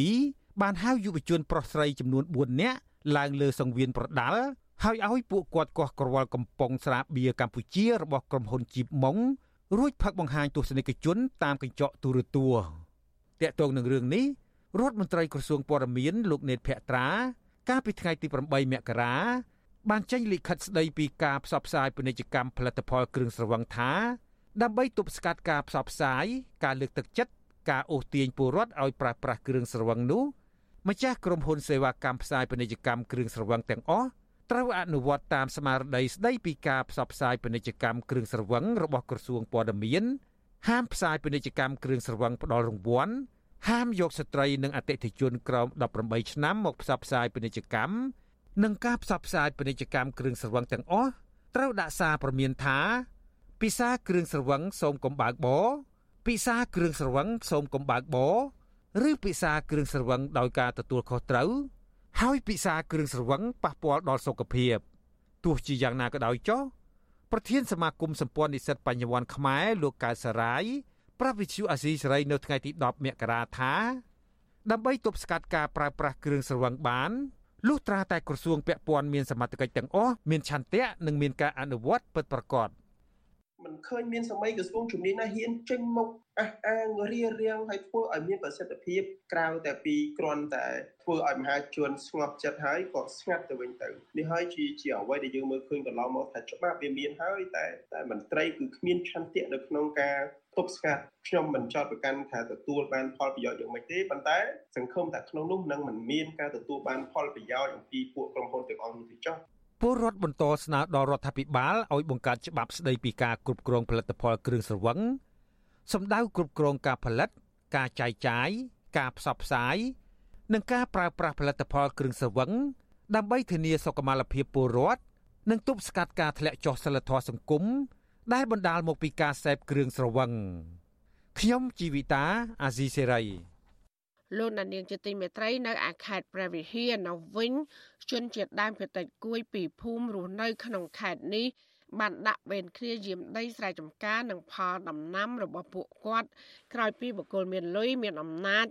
បានហៅយុវជនប្រុសស្រីចំនួន4នាក់ឡើងលើសង្វៀនប្រដាល់ហើយឲ្យពួកគាត់កោះក្រវល់កំប៉ុងស្រាបៀរកម្ពុជារបស់ក្រុមហ៊ុនជីបម៉ុងរួចផឹកបង្ហាញទស្សនិកជនតាមកញ្ចក់ទូរទស្សន៍ តាក់ទងនឹងរឿងនេះរដ្ឋមន្ត្រីក្រសួងព័ត៌មានលោកណេតភក្ត្រា កាលពីថ្ងៃទី8មករាបានចេញលិខិតស្ដីពីការផ្សព្វផ្សាយពាណិជ្ជកម្មផលិតផលគ្រឿងស្រវឹងថាដើម្បីទប់ស្កាត់ការផ្សព្វផ្សាយការលើកទឹកចិត្តការអូសទាញពលរដ្ឋឲ្យប្រើប្រាស់គ្រឿងស្រវឹងនោះម្ចាស់ក្រុមហ៊ុនសេវាកម្មផ្សាយពាណិជ្ជកម្មគ្រឿងស្រវឹងទាំងអស់ត្រូវអនុវត្តតាមស្មារតីស្ដីពីការផ្សព្វផ្សាយពាណិជ្ជកម្មគ្រឿងស្រវឹងរបស់ក្រសួងព័ត៌មាន ហាមផ្សាយពាណិជ្ជកម្មគ្រឿងស្រវឹងផ្ដល់រង្វាន់ហាមយកស្ត្រីនិងអតិថិជនក្រោម18ឆ្នាំមកផ្សព្វផ្សាយពាណិជ្ជកម្មនិងការផ្សព្វផ្សាយពាណិជ្ជកម្មគ្រឿងស្រវឹងទាំងអស់ត្រូវដាក់សារព្រមានថា ពិសាគ្រឿងស្រវឹងសូមកុំបើកបរពិសាគ្រឿងស្រវឹងសូមកុំបើកបរឬពិសាគ្រឿងស្រវឹងដោយការទទួលខុសត្រូវហើយពិសាគ្រឿងស្រវឹងប៉ះពាល់ដល់សុខភាពទោះជាយ៉ាងណាក៏ដោយចុះ ប្រធានសមាគមសម្ព័ន្ធនិស្សិតបញ្ញវន្តខ្មែរលោកកៅសរាយប្រាប់វិទ្យុអាស៊ីសេរីនៅថ្ងៃទី10មករាថាដើម្បីទប់ស្កាត់ការប្រើប្រាស់គ្រឿងស្រវឹងបានលុះត្រាតែក្រសួងពាក់ព័ន្ធមានសមត្ថកិច្ចទាំងអស់មានឆន្ទៈនិងមានការអនុវត្តពិតប្រាកដ មិនឃើញមានសម័យក្រសួងជំនាញណាហ៊ានចេញមុខអះអាងរៀបរៀងឲ្យធ្វើឲ្យមានប្រសិទ្ធភាពក្រៅតែពីគ្រាន់តែធ្វើឲ្យមហាជនស្ងប់ចិត្តហើយក៏ស្ងាត់ទៅវិញទៅនេះហើយជាជាអ្វីដែលយើងមើលឃើញកន្លងមកថាច្បាប់វាមានហើយតែតែមន្ត្រីគឺគ្មានឆន្ទៈនៅក្នុងការទប់ស្កាត់ខ្ញុំមិនចោទប្រកាន់ថាទទួលបានផលប្រយោជន៍យ៉ាងម៉េចទេប៉ុន្តែសង្ឃឹមថាក្នុងនោះនឹងមិនមានការទទួលបានផលប្រយោជន៍អំពីពួកក្រុមហ៊ុនទាំងអស់នោះទេចុះ ពលរដ្ឋបន្តស្នើដល់រដ្ឋាភិបាលឲ្យបង្កើតច្បាប់ស្តីពីការគ្រប់គ្រងផលិតផលគ្រឿងស្រវឹងសម្ដៅគ្រប់គ្រងការផលិត ការចែកចាយការផ្សព្វផ្សាយនិងការប្រើប្រាស់ផលិតផលគ្រឿងស្រវឹងដើម្បីធានាសុខុមាលភាពពលរដ្ឋនិងទប់ស្កាត់ការធ្លាក់ចុះសិលធម៌សង្គមដែលបណ្ដាលមកពីការសេពគ្រឿងស្រវឹងខ្ញុំជីវិតាអាស៊ីសេរី លោកនាងជាទីមេត្រីនៅអាខេត្តព្រះវិហារនៅវិញជនជាតិដើមភាគតិចគួយពីភូមិរស់នៅក្នុងខេត្តនេះបានដាក់វេនគ្រាយាមដីស្រែចម្ការនិងផលដំណាំរបស់ពួកគាត់ក្រោយពីបកគលមានលុយមានអំណាច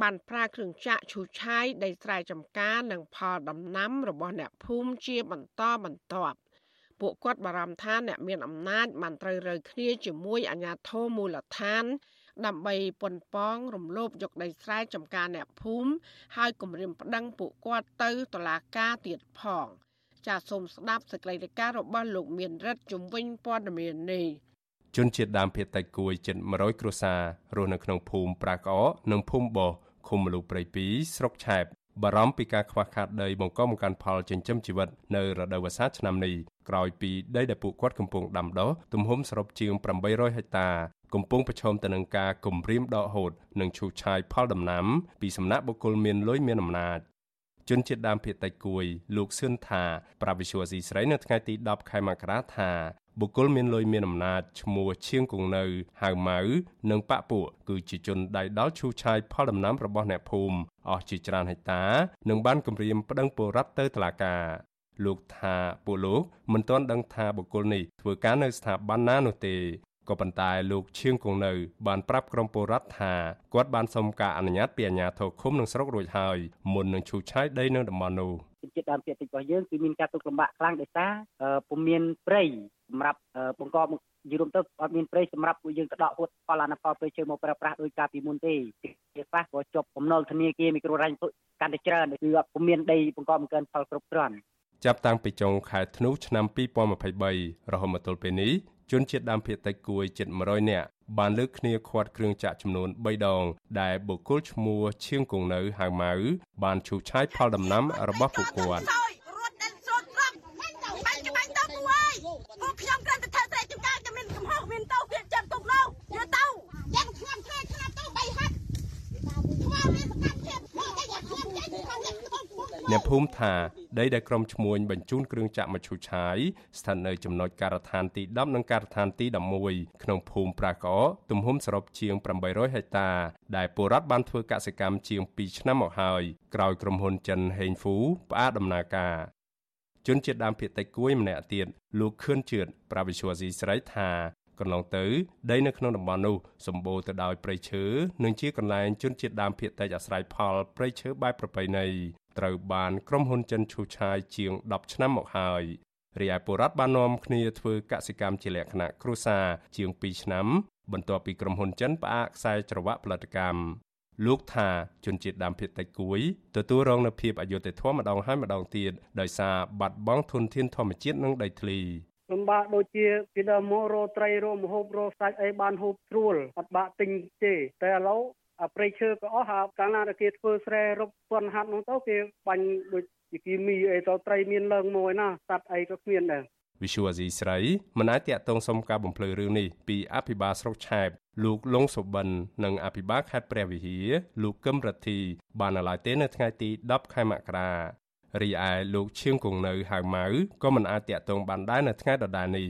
បានប្រើគ្រឿងចាក់ឈូសឆាយដីស្រែចម្ការនិងផលដំណាំរបស់អ្នកភូមិជាបន្តបន្ទាប់ពួកគាត់បារម្ភថាអ្នកមានអំណាចបានត្រូវរើគ្នាជាមួយអាជ្ញាធរមូលដ្ឋាន ដើម្បីប៉ុនប៉ងរំលោភយកដីស្រែចម្ការអ្នកភូមិហើយគម្រាមប្តឹងពួកគាត់ទៅតុលាការទៀតផងចាសសូមស្ដាប់សេចក្តីរាយការណ៍របស់លោកមានរិទ្ធជំវិញព័ត៌មាននេះជនជាតិដើមភាគតិចគួយជិត100គ្រួសាររស់នៅក្នុងភូមិប្រាកអនិងភូមិបោះឃុំមលូព្រៃ2ស្រុកឆែប បារម្ភពីការខ្វះខាតដីបង្កបង្កើនផលចិញ្ចឹមជីវិតនៅរដូវវស្សាឆ្នាំនេះក្រោយពីដីដែលពួកគាត់កំពុងដាំដុះទំហំសរុបជាង800ហិកតាកំពុងប្រឈមទៅនឹងការគំរាមដកហូតនិងឈូសឆាយផលដំណាំពីសំណាក់បុគ្គលមានលុយមានអំណាចជនជាតិដើមភាគតិចគួយលោកសឿនថា ប្រាវិសុវស៊ីស្រីនៅថ្ងៃទី10ខែមករាថា បុគ្គលមានលុយមានអំណាចឈ្មោះឈៀងគង់នៅហៅម៉ៅនិងប៉ពួកគឺជាជនដៃដល់ឈូសឆាយផលដំណាំរបស់អ្នកភូមិអស់ជាច្រើនហិកតានិងបានគម្រាមប្តឹងពលរដ្ឋទៅតុលាការលោកថាពួកលោកមិនទាន់ដឹងថាបុគ្គលនេះធ្វើការនៅស្ថាប័នណានោះទេក៏ប៉ុន្តែលោកឈៀងគង់នៅ បានប្រាប់ក្រុមពលរដ្ឋថាគាត់បានសុំការអនុញ្ញាតពីអាជ្ញាធរឃុំនិងស្រុករួចហើយមុននឹងឈូសឆាយដីនៅតំបន់នោះជនជាតិដើមភាគតិចរបស់យើងគឺមានការទុកលំបាកខ្លាំងដោយសារពុំមានព្រៃ សម្រាប់បង្កប់និយាយរួមទៅអត់មានព្រៃសម្រាប់ពួកយើងទៅដកហួតផលអនុផលព្រៃឈើមកប្រើប្រាស់ដោយការពីមុនទេជាខ្លះក៏ជាប់បំណុលធនាគារមីក្រូរ៉ាញ់កាន់តែច្រើនគឺអត់ពុំមានដីបង្កប់មិនកើនផលគ្រប់គ្រាន់ចាប់តាំងពីចុងខែធ្នូឆ្នាំ2023រហូតមកទល់ពេលនេះជនជាតិដើមភាគតិចគួយជិត100នាក់បានលើកគ្នាខាត់គ្រឿងចាក់ចំនួន3ដង ដែលបុគ្គលឈ្មោះឈៀងគង់នៅហៅម៉ៅបានឈូសឆាយផលដំណាំរបស់ពួកគាត់ខ្ញុំគ្រាន់តែធ្វើស្រែចម្ការតែមានកំហុសមានទោសវាចាប់ទុកនោះយកទៅយ៉ាងធ្ងន់ធ្ងរខ្នាតទៅបីហាត់ខ្វល់មានសកម្មភាពមកតែយ៉ាងខ្ញុំចេញពីខាង អ្នកភូមិថាដីដែលក្រុមឈ្មួញបញ្ជូនគ្រឿងចាក់មឈូសឆាយស្ថិតនៅចំណុចការដ្ឋានទី10និងការដ្ឋានទី11ក្នុងភូមិប្រាកកទំហំសរុបជាង800ហិកតា ដែលពលរដ្ឋបានធ្វើកសិកម្មជាង2ឆ្នាំមកហើយក្រោយក្រុមហ៊ុនចិនហេងហ្វូផ្អាកដំណើរការជនជាតិដើមភាគតិចគួយម្នាក់ទៀតលោកខឿនជឿនប្រាវិឈវស៊ីស្រីថា កន្លងទៅដីនៅក្នុងតំបន់នោះសម្បូរទៅដោយព្រៃឈើនិងជាកន្លែងជនជាតិដើមភាគតិចអាស្រ័យផលព្រៃឈើបែបប្រពៃណីត្រូវបានក្រុមហ៊ុនចិនឈូសឆាយជាង10ឆ្នាំមកហើយរីឯពលរដ្ឋបាននាំគ្នាធ្វើកសិកម្មជាលក្ខណៈគ្រួសារជាង2ឆ្នាំ បន្ទាប់ពីក្រុមហ៊ុនចិនផ្អាកខ្សែច្រវាក់ផលិតកម្មលោកថាជនជាតិដើមភាគតិចគួយទទួលរងនូវភាពអយុត្តិធម៌ម្ដងហើយម្ដងទៀតដោយសារបាត់បង់ធនធានធម្មជាតិនិងដីធ្លី លំបាកដូចជាពីដើមមករោត្រីរោមហូបរោសាច់អីបានហូបស្រួលអត់បាក់ទិញទេតែឥឡូវអាព្រៃឈើក៏អស់ហើយកាលណាគេធ្វើស្រែរົບពាន់ហាត់នោះទៅគេបាញ់ដូចជាគីមីអីទៅត្រីមានឡើងមួយណាសត្វអីក៏គ្មានដែរវិសុវអាស៊ីស្រីមិនអាចតាក់ទងសុំការបំភ្លឺរឿងនេះពីអភិបាលស្រុកឆែបលោកលងសុបិននិងអភិបាលខេត្តព្រះវិហារលោកកឹមរទ្ធីបាននៅឡើយទេនៅថ្ងៃទី10ខែមករា រីឯលោកឈៀងគង់នៅហៅម៉ៅក៏មិនអាចតាក់ទងបានដែរនៅថ្ងៃដដែលនេះ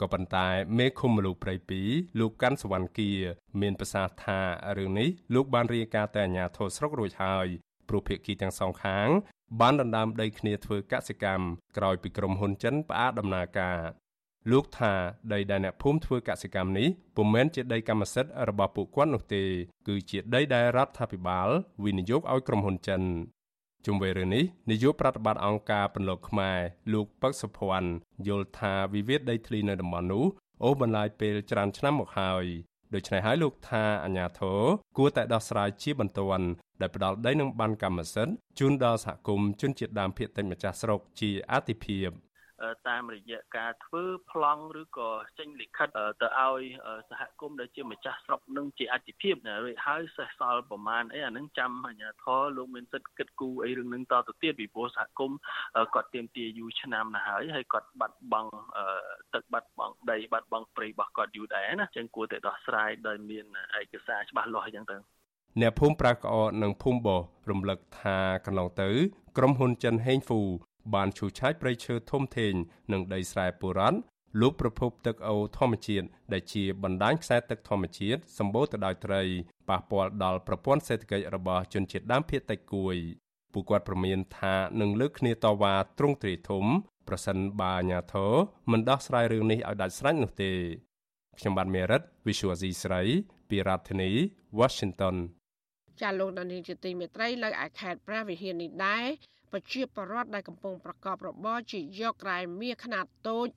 ក៏ប៉ុន្តែមេឃុំមលូព្រៃ2លោកកាន់សវណ្ណគាមានប្រសាសន៍ថារឿងនេះលោកបានរាយការណ៍ទៅអាជ្ញាធរស្រុករួចហើយព្រោះភាគីទាំងសងខាង បានដណ្ដើមដីគ្នាធ្វើកសិកម្មក្រោយពីក្រុមហ៊ុនចិនផ្អាកដំណើរការលោកថាដីដែលអ្នកភូមិធ្វើកសិកម្មនេះពុំមែនជាដីកម្មសិទ្ធិរបស់ពួកគាត់នោះទេ គឺជាដីដែលរដ្ឋាភិបាល វិនិយោគឲ្យក្រុមហ៊ុនចិន ជុំវិញរឿងនេះនាយកប្រតិបត្តិអង្គការពន្លកខ្មែរលោកពឹកសុភ័ណ្ឌយល់ថាវិវាទដីធ្លីនៅតំបន់នោះអូសបន្លាយពេលច្រើនឆ្នាំមកហើយដូច្នេះហើយលោកថាអាញាធរគួរតែដោះស្រាយជាបន្ទាន់ដែលផ្ដាល់ដីនឹងបានកម្មសិទ្ធិជូនដល់សហគមន៍ជនជាតិដើមភាគតិចម្ចាស់ស្រុកជាអាទិភាព តាមរយៈការធ្វើប្លង់ឬក៏ចេញលិខិតទៅឲ្យសហគមន៍ដែលជាម្ចាស់ស្រុកនឹងជាអតិភិបរួចហើយសេសសល់ប្រមាណអីអានឹងចាំអាជ្ញាធរលោកមានសិទ្ធិគិតគូរអីរឿងនឹងតទៅទៀតពីព្រោះសហគមន៍គាត់ទៀមទាយូរឆ្នាំណាស់ហើយហើយគាត់បាត់បង់ទឹកបាត់បង់ដីបាត់បង់ព្រៃរបស់គាត់យូរដែរណាចឹងគួរតែដោះស្រាយដោយមានឯកសារច្បាស់លាស់អញ្ចឹងទៅអ្នកភូមិប្រាក្អកនិងភូមិបោះរំលឹកថាកន្លងទៅ ក្រុមហ៊ុនចិនហេងហ្វូ បានឈូសឆាយព្រៃឈើធំធេងនិងដីស្រែពុរ៉ាន់លូបប្រភពទឹកអូរធម្មជាតិដែលជាបណ្ដាញខ្សែទឹកធម្មជាតិសម្បូរទៅដោយត្រីប៉ះពាល់ដល់ប្រព័ន្ធសេដ្ឋកិច្ចរបស់ជនជាតិដើមភាគតិចគួយពួកគាត់ប្រមានថានឹងលើកគ្នាតវ៉ាទ្រង់ទ្រាយធំប្រសិនបើអាញាធរមិនដោះស្រាយរឿងនេះឲ្យដាច់ស្រេចនោះទេខ្ញុំបាទមេរិត Visual C ស្រីពីរដ្ឋធានី Washington ចាលោកដានីជាទីមេត្រី នៅឯខេត្តព្រះវិហារនេះដែរ ប្រជាពលរដ្ឋដែលកំពុងប្រកបរបរជាយករ៉ែមាសខ្នាតតូច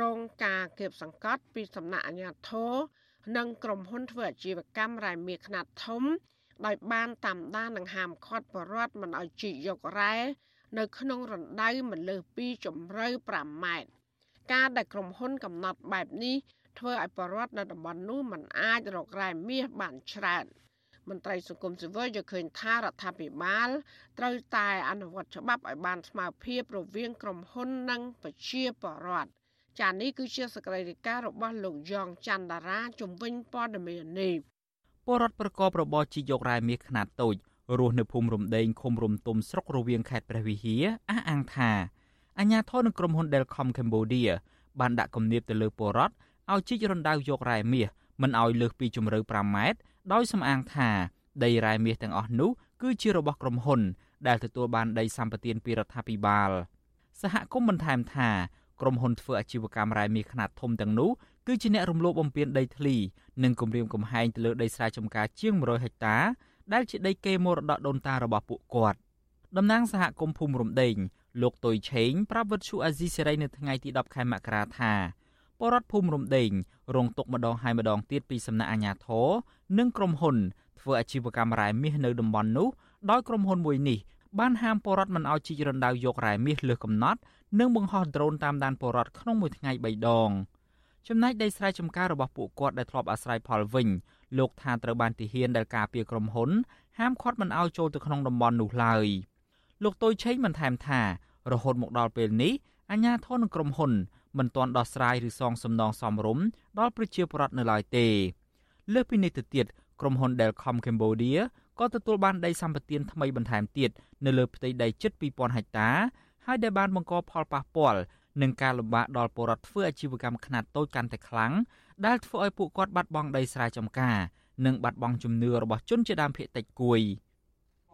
រងការគៀបសង្កត់ពីសំណាក់អាជ្ញាធរនិងក្រុមហ៊ុនធ្វើអាជីវកម្មរ៉ែមាសខ្នាតធំ ដោយបានតាមដាននិងហាមឃាត់បរដ្ឋមិនឲ្យជីកយករ៉ែនៅក្នុងរណ្ដៅមិនលើសពីជម្រៅ5ម៉ែត្រការដែលក្រុមហ៊ុនកំណត់បែបនេះធ្វើឲ្យបរដ្ឋនៅតំបន់នោះមិនអាចរករ៉ែមាសបានច្រើន។ មន្ត្រីសង្គមស៊ីវិលយល់ឃើញថារដ្ឋាភិបាលត្រូវតែអនុវត្តច្បាប់ឲ្យបានស្មើភាពរវាងក្រុមហ៊ុននិងប្រជាពលរដ្ឋចានេះគឺជាសកម្មភាពរបស់លោកយ៉ងច័ន្ទតារាជំវិញព័ត៌មាននេះពលរដ្ឋប្រកបរបរជីយករ៉ែមាសខ្នាតតូចរស់នៅភូមិរំដេងឃុំរំទុំស្រុករវៀងខេត្តព្រះវិហារអះអាងថាអាញាធរនឹងក្រុមហ៊ុន Delcom Cambodia បានដាក់គំនាបទៅលើពលរដ្ឋឲ្យជីករណ្ដៅយករ៉ែមាសមិនឲ្យលើសពីជម្រៅ5ម៉ែត្រ ដោយសំអាងថាដីរ៉ែមាសទាំងអស់នោះគឺជារបស់ក្រុមហ៊ុន ដែលទទួលបានដីសម្បត្តិពីរដ្ឋាភិបាលសហគមន៍បន្ថែមថាក្រុមហ៊ុនធ្វើអាជីវកម្មរ៉ែមាសខ្នាតធំទាំងនោះគឺជាអ្នករំលោភបំពានដីធ្លីនិងគំរាមកំហែងទៅលើដីស្រែចម្ការជាង100ហិកតាដែលជាដីគេមរតកដូនតារបស់ពួកគាត់តំណាងសហគមន៍ភូមិរំដេងលោកតុយឆេងប្រាប់វិទ្យុអាស៊ីសេរីនៅថ្ងៃទី10ខែមករាថា បរដ្ឋភូមិរំដេងរងទុកម្ដងហើយម្ដងទៀតពីសំណាក់អាជ្ញាធរនិងក្រុមហ៊ុនធ្វើអាជីវកម្មរ៉ែមាសនៅតំបន់នោះដោយក្រុមហ៊ុនមួយនេះបានហាមបរដ្ឋមិនឲ្យជីករណ្ដៅយករ៉ែមាសលើសកំណត់និងបង្ហោះដ្រូនតាមដានបរដ្ឋក្នុងមួយថ្ងៃ3ដងចំណែកដីស្រែចម្ការរបស់ពួកគាត់ដែលធ្លាប់អាស្រ័យផលវិញលោកថាត្រូវបានទាហានដែលការពារក្រុមហ៊ុនហាមឃាត់មិនឲ្យចូលទៅក្នុងតំបន់នោះឡើយលោកតុយឆេងបានថែមថារហូតមកដល់ពេលនេះអាជ្ញាធរនិងក្រុមហ៊ុន មិនទាន់ដោះស្រាយឬសងសំណងសមរម្យដល់ប្រជាពលរដ្ឋនៅឡើយទេលើសពីនេះទៅទៀតក្រុមហ៊ុន Delcom Cambodia ក៏ទទួលបានដីសម្បត្តិថ្មីបន្ថែមទៀតនៅលើផ្ទៃដីជិត2000ហិកតាហើយដែលបានបង្កផលប៉ះពាល់នឹងការលំបាកដល់ពលរដ្ឋធ្វើអាជីវកម្មខ្នាតតូចកាន់តែខ្លាំងដែលធ្វើឲ្យពួកគាត់បាត់បង់ដីស្រែចម្ការ និងបាត់បង់ជំនឿរបស់ជនជាដើមភាគតិចគួយ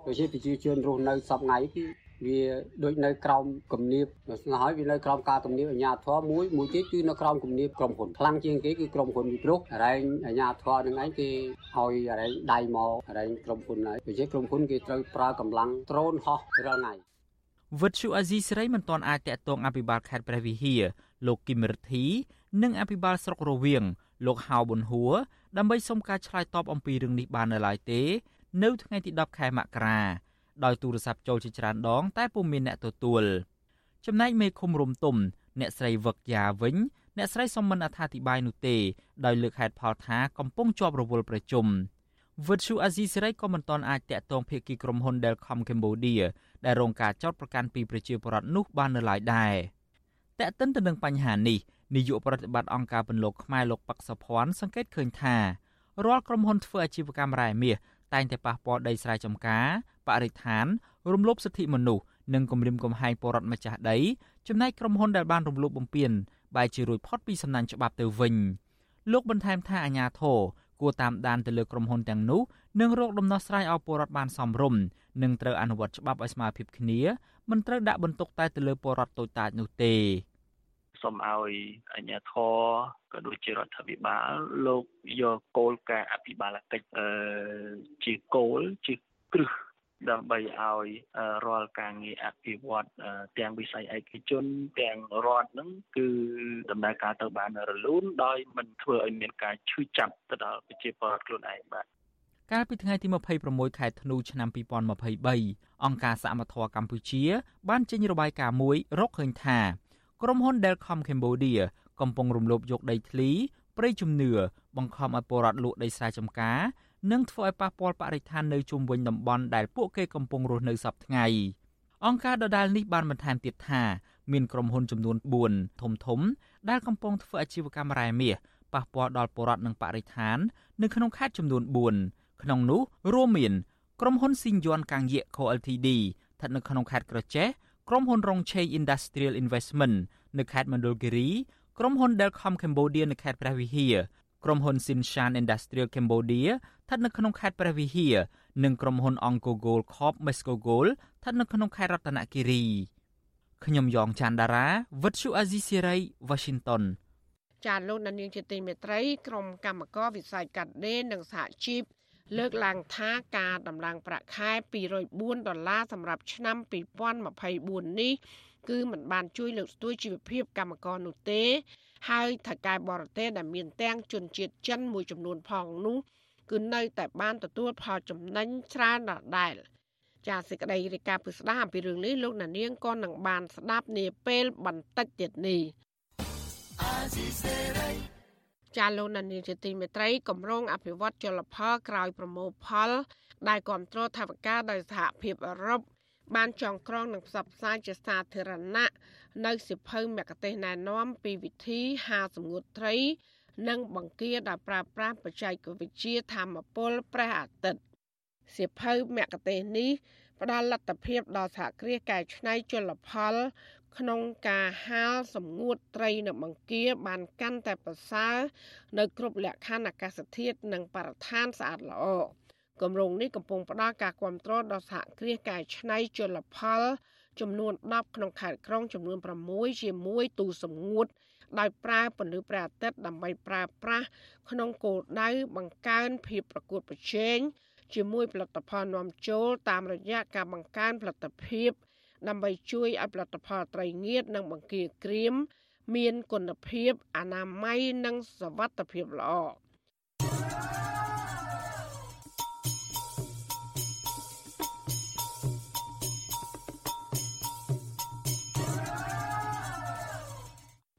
ប្រជាប្រជាជនរស់នៅសពថ្ងៃគឺ វាដូចនៅក្រោមគំនាបស្នើហើយវានៅក្រោមការគំនាបអាជ្ញាធរមួយមួយទៀតគឺនៅក្រោមគំនាបក្រុមហ៊ុនខ្លាំងជាងគេគឺក្រុមហ៊ុនវិទ្យុរែងអាជ្ញាធរនឹងឯងគេឲ្យរែងដៃមករែងក្រុមហ៊ុនហើយដូច្នេះក្រុមហ៊ុនគេត្រូវប្រើកម្លាំងដ្រូនហោះរាល់ថ្ងៃវិទ្យុអាស៊ីសេរីមិនទាន់អាចតាក់ទងអភិបាលខេត្តព្រះវិហារលោកគឹមរិទ្ធី និងអភិបាលស្រុករវៀងលោកហៅប៊ុនហួរដើម្បីសុំការឆ្លើយតបអំពីរឿងនេះបាននៅឡើយទេ នៅថ្ងៃទី10ខែមករា ដោយទូរស័ព្ទចូលជាច្រើនដង តែពុំមានអ្នកទទួលចំណែកមេឃុំរំទុំ អ្នកស្រីវឹកយ៉ាវិញអ្នកស្រីសុំមិនអត្ថាធិប្បាយនោះទេដោយលើកហេតុផលថាកំពុងជាប់រវល់ប្រជុំវិទ្យុអាស៊ីសេរីក៏មិនទាន់អាចតាក់ទងភាគីក្រុមហ៊ុន Delcom Cambodia ដែលរងការចោទប្រកាន់ពីប្រជាពលរដ្ឋនោះបាននៅឡើយដែរតែកតិនទៅនឹងបញ្ហានេះនាយកប្រតិបត្តិអង្គការពន្លកខ្មែរលោកប៉ាក់សុភ័ណ្ឌសង្កេតឃើញថារាល់ក្រុមហ៊ុនធ្វើអាជីវកម្មរ៉ែមាស តែងតែប៉ះពាល់ដីស្រែចម្ការបរិស្ថាន រំលោភសិទ្ធិមនុស្សនិងគំរាមកំហែងពលរដ្ឋម្ចាស់ដីចំណែកក្រុមហ៊ុនដែលបានរំលោភបំពានបែរជារួចផុតពីសំណាញ់ច្បាប់ទៅវិញលោកបន្ថែមថាអាញាធរគួរតាមដានទៅលើក្រុមហ៊ុនទាំងនោះនិងរកដំណោះស្រាយឲ្យពលរដ្ឋបានសមរម្យនិងត្រូវអនុវត្តច្បាប់ឲ្យស្មើភាពគ្នាមិនត្រូវដាក់បន្ទុកតែទៅលើពលរដ្ឋតូចតាចនោះទេ សូមឲ្យអាជ្ញាធរក៏ដូចជារដ្ឋាភិបាលលោកយកគោលការណ៍អភិបាលកិច្ចអឺជាគោលជាគ្រឹះដើម្បីឲ្យរាល់ការងារអភិវឌ្ឍទាំងវិស័យឯកជនទាំងរដ្ឋនឹងគឺដំណើរការទៅបានរលូនដោយមិនធ្វើឲ្យមានការឈឺចាប់ទៅដល់ប្រជាពលរដ្ឋខ្លួនឯងបាទកាលពីថ្ងៃទី26ខែធ្នូឆ្នាំ2023អង្គការសមត្ថៈកម្ពុជា បានចេញរបាយការណ៍មួយរកឃើញថា ក្រុមហ៊ុន Delcom Cambodia កំពុងរំលោភយកដីធ្លីព្រៃជំនឿបង្ខំឲ្យពលរដ្ឋលក់ដីស្រែចម្ការនិងធ្វើឲ្យប៉ះពាល់បរិស្ថាននៅជុំវិញតំបន់ដែលពួកគេកំពុងរស់នៅសពថ្ងៃអង្គការដដាលនេះបានបន្ថែមទៀតថាមានក្រុមហ៊ុនចំនួន4ធំធំ ដែលកំពុងធ្វើអាជីវកម្មរ៉ែមាសប៉ះពាល់ដល់ពលរដ្ឋនិងបរិស្ថាន នៅក្នុងខេត្តចំនួន4ក្នុងនោះរួមមានក្រុមហ៊ុនស៊ីងយ័នកាងៀក Co Ltd ស្ថិតនៅក្នុងខេត្តក្រចេះ ក្រុមហ៊ុនរងឆេង Industrial Investment នៅខេត្តមណ្ឌលគិរីក្រុមហ៊ុន Delcom Cambodia នៅខេត្តព្រះវិហារក្រុមហ៊ុន Sinshan Industrial Cambodia ស្ថិតនៅក្នុងខេត្តព្រះវិហារនិងក្រុមហ៊ុន Onco Gold Corp Mesco Gold ស្ថិតនៅក្នុងខេត្តរតនគិរីខ្ញុំយ៉ងច័ន្ទដារាវិទ្យុអាស៊ីសេរី Washington ចាលោកនាងជាទីមេត្រីក្រុមកម្មករវិស័យកាត់ដេរនិងសហជីព លើកឡើងថាការដំឡើងប្រាក់ខែ204ដុល្លារសម្រាប់ឆ្នាំ2024នេះគឺมันបានជួយលើកស្ទួយជីវភាពកម្មករនោះទេ ហើយថៅកែបរទេសដែលមានទាំងជនជាតិចិនមួយចំនួនផងនោះគឺនៅតែបានទទួលផលចំណេញច្រើនដដែលចាសសេចក្តីរាយការណ៍ពិស្ដារអំពីរឿងនេះលោកណានៀងក៏នឹងបានស្ដាប់នាពេលបន្តិចទៀតនេះ ចាលោកណានៀងជាទីមេត្រីកម្រងអភិវឌ្ឍជលផលក្រោយប្រមូលផល ដែលគ្រប់គ្រងថវិកាដោយសហភាពអឺរ៉ុបបានចងក្រងនិងផ្សព្វផ្សាយជាសាធារណៈនៅសិភៅមគ្គទេសណែនាំពីវិធីហាសម្ងួតត្រី និងបង្គាដោយប្រើប្រាស់បច្ចេកវិទ្យាធម្មពលព្រះអាទិត្យសិភៅមគ្គទេសនេះផ្ដល់លទ្ធភាពដល់សហគ្រាសកែច្នៃជលផល ក្នុងការហាលសម្ងួតត្រីនៅបង្គាបានកាន់តែប្រសើរនៅគ្រប់លក្ខខណ្ឌអាកាសធាតុនិងបរិស្ថានស្អាតល្អគម្រោងនេះកំពុងផ្ដល់ការគ្រប់គ្រងដល់សហគ្រាសកែច្នៃជលផលចំនួន10ក្នុងខេត្តក្រុងចំនួន6ជាមួយទូសម្ងួត ដោយប្រើពន្លឺព្រះអាទិត្យដើម្បីប្រើប្រាស់ក្នុងគោលដៅបង្កើនភាពប្រកួតប្រជែងជាមួយផលិតផលនាំចូលតាមរយៈការបង្កើនផលិតភាព ដើម្បីជួយឲ្យផលិតផលត្រីងៀតនិងបង្គាក្រៀមមានគុណភាពអនាម័យនិងសុវត្ថិភាពល្អ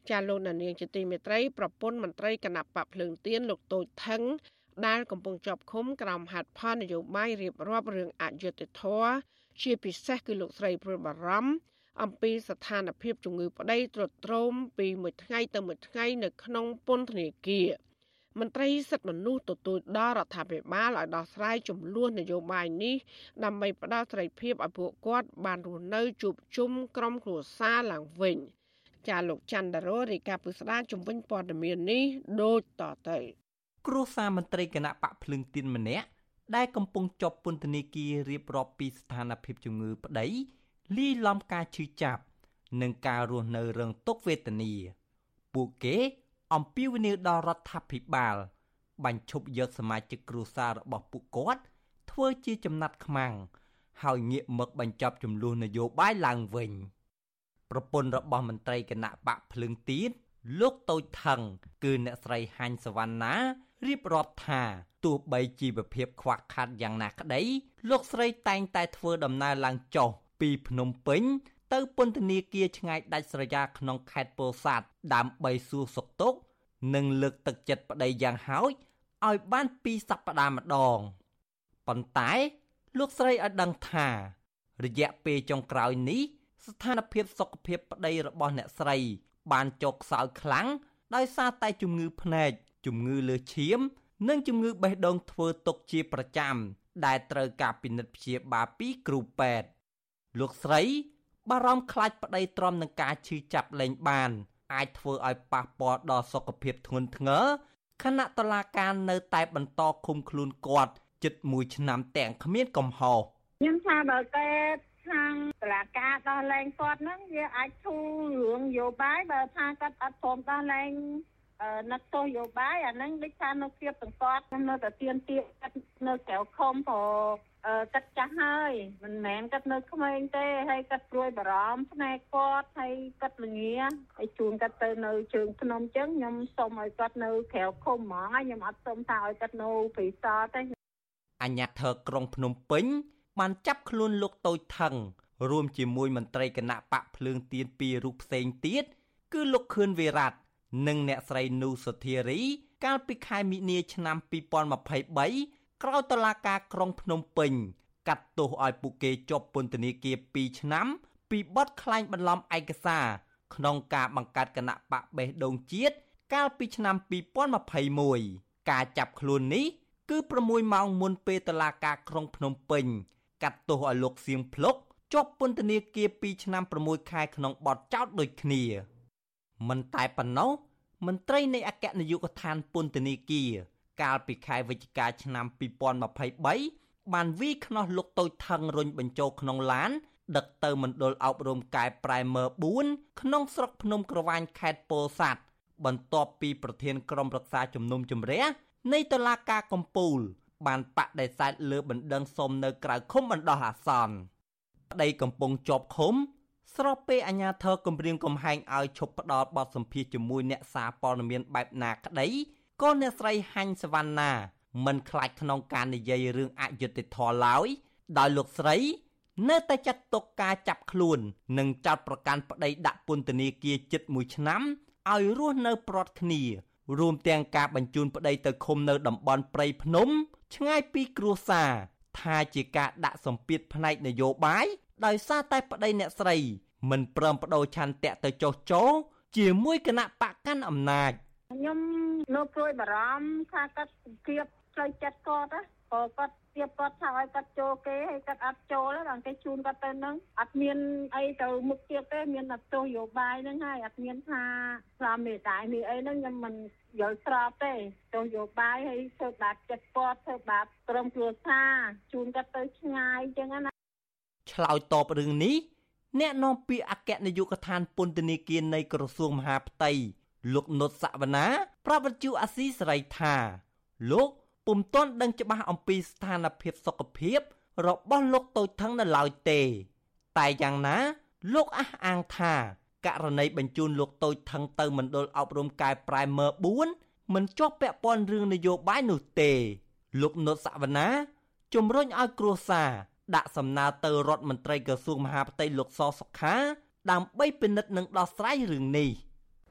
ចាលោកនាងជាទីមេត្រីប្រពន្ធមន្ត្រីគណៈបកភ្លើងទៀនលោកតូចថងដែលកំពុងជាប់ឃុំក្រោមហេតុផលនយោបាយរៀបរាប់រឿងអយុត្តិធម៌ ជាពិសេសគឺលោកស្រីព្រួយបារម្ភអំពីស្ថានភាពជំងឺប្តីទ្រុឌទ្រោមពីមួយថ្ងៃទៅមួយថ្ងៃនៅក្នុងពន្ធនាគារមន្ត្រីសិទ្ធិមនុស្សទទូចដល់រដ្ឋាភិបាលឲ្យដោះស្រាយចំនួននយោបាយនេះដើម្បីផ្ដល់សេរីភាពឲ្យពួកគាត់បានរស់នៅជួបជុំក្រុមគ្រួសារឡើងវិញចាលោកច័ន្ទរោរីកាពុស្ដាជំវិញព័ត៌មាននេះដូចតទៅ គ្រួសារមន្ត្រីគណៈបកភ្លឹងទៀនម្នាក់ ដែលកំពុងជាប់ពន្ធនាគាររៀបរាប់ពីស្ថានភាពជំងឺប្តីលាយឡំការឈឺចាប់និងការរស់នៅរងទុក្ខវេទនាពួកគេអំពាវនាវដល់រដ្ឋាភិបាលបញ្ឈប់យកសមាជិកគ្រួសាររបស់ពួកគាត់ធ្វើជាចំណាត់ខ្មាំងហើយងាកមកបញ្ចប់ចំនួននយោបាយឡើងវិញប្រពន្ធរបស់មន្ត្រីគណៈបកភ្លឹងទៀនលោកតូចថងគឺអ្នកស្រីហាញ់សវណ្ណា រៀបរាប់ថាទោះបីជីវភាពខ្វះខាតយ៉ាងណាក្តីលោកស្រីតែងតែធ្វើដំណើរឡើងចុះពីភ្នំពេញ ទៅពន្ធនាគារឆ្ងាយដាច់ស្រយាលក្នុងខេត្តពោធិ៍សាត់ដើម្បីសួរសុខទុក្ខនិងលើកទឹកចិត្តប្តីយ៉ាងហោចឲ្យបានពីសប្តាហ៍ម្ដងប៉ុន្តែលោកស្រីឲ្យដឹងថា រយៈពេលចុងក្រោយនេះស្ថានភាពសុខភាពប្តីរបស់អ្នកស្រី បានចុះខ្សោយខ្លាំងដោយសារតែជំងឺភ្នែក ជំងឺលើឈាម និងជំងឺបេះដូងធ្វើទុកជាប្រចាំដែលត្រូវការពិនិត្យព្យាបាលពីគ្រូពេទ្យលោកស្រី បារម្ភខ្លាចប្តីទ្រាំនឹងការឈឺចាប់លែងបាន អាចធ្វើឲ្យប៉ះពាល់ដល់សុខភាពធ្ងន់ធ្ងរខណៈតឡាការនៅតែបន្តឃុំខ្លួនគាត់ជិត1ឆ្នាំទាំងគ្មានកំហុសខ្ញុំថាបើតែខាងតឡាការដោះលែងគាត់ហ្នឹងវាអាចធូររឿងយោបាយបើថាគាត់អត់ព្រមដោះលែង នឹកទោសយោបាយអាហ្នឹងដូចថានៅគៀបទាំងគាត់នៅតែទៀនទៀគាត់នៅក្រៅខំក៏គាត់ចាស់ហើយមិនមែនគាត់នៅក្មេងទេហើយគាត់ព្រួយបារម្ភផ្នែកគាត់ហើយគាត់ល្ងាហើយជូនគាត់ទៅនៅជើងភ្នំចឹងខ្ញុំសុំឲ្យគាត់នៅក្រៅឃុំហ្មងខ្ញុំអត់សុំថាឲ្យគាត់នៅព្រៃសរទេអញ្ញាធរក្រុងភ្នំពេញបានចាប់ខ្លួនលោកតូចថងរួមជាមួយមន្ត្រីគណៈបកភ្លើងទៀនពីររូបផ្សេងទៀតគឺលោកខឿនវិរៈ និងអ្នកស្រីនូសុធារី កាលពីខែមិនិនាឆ្នាំ2023ក្រោយតុលាការក្រុងភ្នំពេញ កាត់ទោសឲ្យពួកគេជាប់ពន្ធនាគារ2ឆ្នាំ ពីបទក្លែងបន្លំឯកសារក្នុងការបង្កើតគណៈបកបេះដូងជាតិកាលពីឆ្នាំ2021ការចាប់ខ្លួននេះគឺ6ម៉ោងមុនពេលតុលាការក្រុងភ្នំពេញ កាត់ទោសឲ្យលោកសៀងភ្លុកជាប់ពន្ធនាគារ2ឆ្នាំ6ខែក្នុងបទចោទដូចគ្នា មិនតែប៉ុណ្ណោះមន្ត្រីនៃអគ្គនាយកដ្ឋានពន្ធនាគារកាលពីខែវិច្ឆិកាឆ្នាំ2023បានវីខ្នោះលោកតូចថងរុញបញ្ចូលក្នុងឡាន ដឹកទៅមណ្ឌលអប់រំកែប្រែមើ4ក្នុងស្រុកភ្នំក្រវាញខេត្តពោធិ៍សាត់បន្ទាប់ពីប្រធានក្រុមប្រឹក្សាជំនុំជម្រះនៃតុលាការកំពូល បានបដិសេធលើបណ្ដឹងសុំនៅក្រៅឃុំបណ្ដោះអាសន្នប្តីកំពុងជាប់ឃុំ ស្របពេលអាជ្ញាធរគម្រាមកំហែងឲ្យឈប់ផ្ដល់បទសម្ភាសជាមួយអ្នកសារព័ត៌មានបែបណាក្តីក៏អ្នកស្រីហាញ់សវណ្ណាមិនខ្លាចក្នុងការនិយាយរឿងអយុត្តិធម៌ឡើយដោយលោកស្រី នៅតែចាត់ទុកការចាប់ខ្លួន និងចោទប្រកាន់ប្តីដាក់ពន្ធនាគារជិត1ឆ្នាំឲ្យរស់នៅប្រត់គ្នា រួមទាំងការបញ្ជូនប្តីទៅឃុំនៅតំបន់ព្រៃភ្នំ ឆ្ងាយពីគ្រួសារថាជាការដាក់សម្ពាធផ្នែកនយោបាយ ដោយសារតែប្តីអ្នកស្រី មិនព្រមបដូរឆន្ទៈទៅចុះចោជាមួយគណៈបកកាន់អំណាចខ្ញុំនៅព្រួយបារម្ភថាគាត់គៀបផ្លូវចិត្តគាត់ណាក៏គាត់គៀបគាត់ថាឲ្យគាត់ចូលគេហើយគាត់អត់ចូលទេដល់គេជូនគាត់ទៅនឹងអត់មានអីទៅមុខទៀតទេមានតែទោសយោបាយហ្នឹងហើយអត់មានថាស្លាមមេតាយនេះអីហ្នឹងខ្ញុំមិនយល់ស្របទេទោសយោបាយហើយធ្វើបាបចិត្តគាត់ធ្វើបាបក្រុមគ្រួសារជូនគាត់ទៅឆ្ងាយអញ្ចឹងណា ឆ្លើយតបរឿងនេះអ្នកនាំពាក្យអគ្គនាយកដ្ឋានពន្ធនាគារនៃក្រសួងមហាផ្ទៃលោកនុតសវណ្ណាប្រាប់វិទ្យុអាស៊ីសេរីថាលោកពុំទាន់ដឹងច្បាស់អំពីស្ថានភាពសុខភាពរបស់លោកតូចថងនៅឡើយទេ តែយ៉ាងណា លោកអះអាងថាករណីបញ្ជូនលោកតូចថងទៅមណ្ឌលអប់រំកែប្រែមើ4មិនជាប់ពាក់ព័ន្ធរឿងនយោបាយនោះទេ លោកនុតសវណ្ណាជំរុញឲ្យគ្រួសារ ដាក់សំណើទៅរដ្ឋមន្ត្រីក្រសួងមហាផ្ទៃលោកសសុខា ដើម្បីពិនិត្យនិងដោះស្រាយរឿងនេះ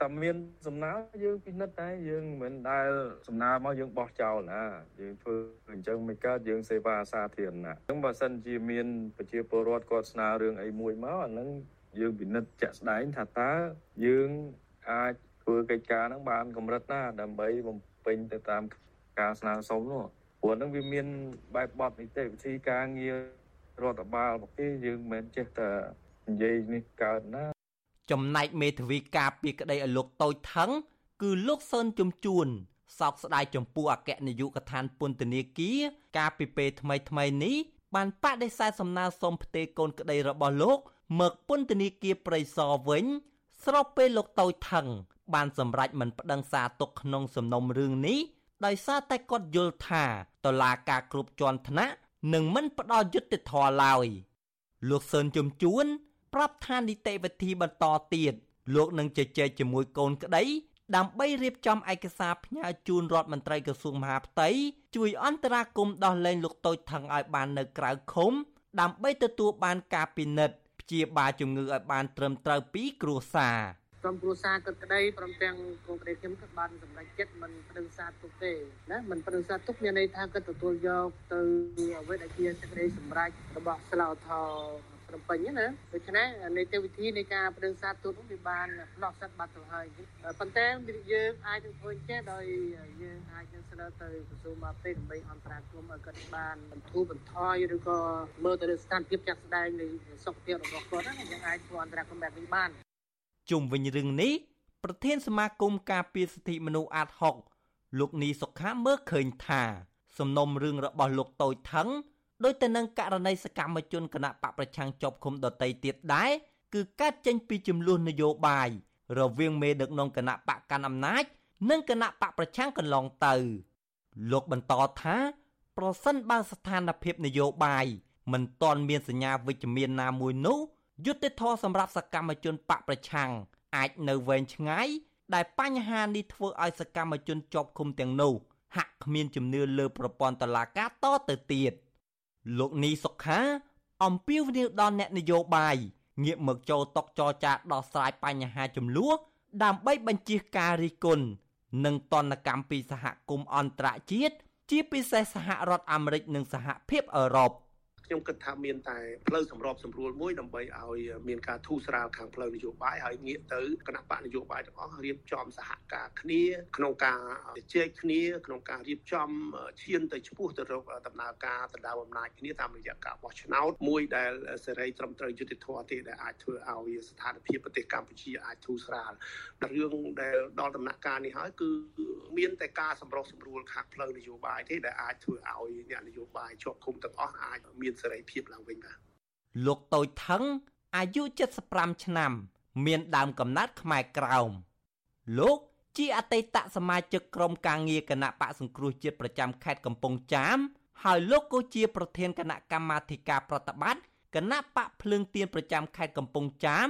តែមានសំណើយើងពិនិត្យតែយើងមិនដែលសំណើមកយើងបោះចោលណាយើងធ្វើអញ្ចឹងមិនកើតយើងសេវាសាធារណៈអញ្ចឹងបើសិនជាមានប្រជាពលរដ្ឋគាត់ស្នើរឿងអីមួយមកអាហ្នឹងយើងពិនិត្យជាក់ស្ដែងថាតើយើងអាចធ្វើកិច្ចការហ្នឹងបានកម្រិតណាដើម្បីបំពេញទៅតាមការស្នើសុំនោះព្រោះហ្នឹងវាមានបែបបទនីតិវិធីការងារ រដ្ឋបាលមកទេយើងមិនមែនចេះតែនិយាយនេះកើតណា ចំណែកមេធាវីការពីក្តីឲ្យលោកតូចថងគឺលោកសឿនជំជួនសោកស្ដាយចំពោះអគ្គនាយកដ្ឋានពន្ធនាគារការពីពេលថ្មីថ្មីនេះបានបដិសេធសំណើសុំផ្ទេរកូនក្តីរបស់លោក មកពន្ធនាគារព្រៃសរវិញ ស្របពេលលោកតូចថងបានសម្រេចមិនប្តឹងសារទុកក្នុងសំណុំរឿងនេះដោយសារតែគាត់យល់ថាតឡាការគ្រប់ជាន់ថ្នាក់ នឹងមិនផ្ដល់យុត្តិធម៌ឡើយលោកសឿនជំជួន ប្រាប់ថានីតិវិធីបន្តទៀតលោកនឹងជជែកជាមួយកូនក្តីដើម្បីរៀបចំឯកសារផ្ញើជូនរដ្ឋមន្ត្រីក្រសួងមហាផ្ទៃជួយអន្តរាគមន៍ដោះលែងលោកតូចថងឲ្យបាននៅក្រៅឃុំ ដើម្បីទទួលបានការពិនិត្យព្យាបាលជំងឺឲ្យបានត្រឹមត្រូវពីគ្រួសារ ក្រុមគ្រួសារគិតក្តីព្រមទាំងកូនក្តីខ្ញុំក៏បានសម្រេចចិត្តមិនប្រឹងសារទុកទេណាមិនប្រឹងសារទុកមានន័យថាគិតទទួលយកទៅអ្វីដែលជាសេចក្តីសម្រេចរបស់ស្លោកថភ្នំពេញណាដូច្នេះនីតិវិធីនៃការប្រឹងសារទូតនោះវាបានផ្ដោះសិតបាត់ទៅហើយប៉ុន្តែយើងអាចនឹងធ្វើចេះដោយយើងអាចនឹងស្នើទៅក្រសួងមកពេលដើម្បីអន្តរាគមន៍ឲ្យគាត់បានបន្ធូរបន្ថយឬក៏មើលទៅលើស្ថានភាពចាក់ស្ដែងនៃសុខភាពរបស់គាត់ណាយើងអាចធ្វើអន្តរាគមន៍បែបនេះបាន ជុំវិញរឿងនេះប្រធានសមាគមការពារសិទ្ធិមនុស្សអាត6លោកនីសុខាមើលឃើញថាសំណុំរឿងរបស់លោកតូចថងដោយទៅនឹងករណីសកម្មជនគណៈបកប្រឆាំងជាប់ឃុំដតីទៀតដែរគឺកើតចេញពីចំនួននយោបាយរវាងមេដឹកនាំគណៈបកកាន់អំណាច និងគណៈបកប្រឆាំងកន្លងទៅ លោកបន្តថាប្រសិនបើស្ថានភាពនយោបាយមិនទាន់មានសញ្ញាវិជ្ជមានណាមួយនោះ យុទ្ធធរសម្រាប់សកម្មជនបកប្រឆាំងអាចនៅវែងឆ្ងាយដែលបញ្ហានេះធ្វើឲ្យសកម្មជនជាប់ឃុំទាំងនោះហាក់គ្មានជំនឿលើប្រព័ន្ធតុលាការតទៅទៀត។លោកនីសុខាអំពាវនាវដល់អ្នកនយោបាយងាកមកចូលតុចរចាដោះស្រាយបញ្ហាចំនួនដើម្បីបញ្ជៀសការរិះគន់និងតនកម្មពីសហគមន៍អន្តរជាតិជាពិសេសសហរដ្ឋអាមេរិកនិងសហភាពអឺរ៉ុប។ ខ្ញុំគិតថាមានតែផ្លូវសម្របសម្រួលមួយដើម្បីឲ្យមានការធូរស្រាលខាងផ្លូវនយោបាយហើយងាកទៅគណៈបកនយោបាយទាំងអស់រៀបចំសហការគ្នាក្នុងការជជែកគ្នាក្នុងការរៀបចំឈានទៅឆ្ពោះទៅរកដំណើរការដណ្ដើមអំណាចគ្នាតាមរយៈការបោះឆ្នោតមួយដែលសេរីត្រឹមត្រូវយុត្តិធម៌ទេដែលអាចធ្វើឲ្យស្ថានភាពប្រទេសកម្ពុជាអាចធូរស្រាលរឿងដែលដល់ដំណាក់កាលនេះហើយគឺមានតែការសម្រុះសម្រួលខាងផ្លូវនយោបាយទេដែលអាចធ្វើឲ្យអ្នកនយោបាយជាប់ឃុំទាំងអស់អាចមានសេរីភាពឡើងវិញបាទលោកតូចថងអាយុ75ឆ្នាំ មានដើមកំណត់ខ្មែរក្រោមលោកជាអតីតសមាជិកក្រុមការងារគណៈបកសង្គ្រោះជាតិប្រចាំខេត្តកំពង់ចាម ហើយលោកក៏ជាប្រធានគណៈកម្មាធិការប្រតិបត្តិគណៈបកភ្លើងទៀនប្រចាំខេត្តកំពង់ចាម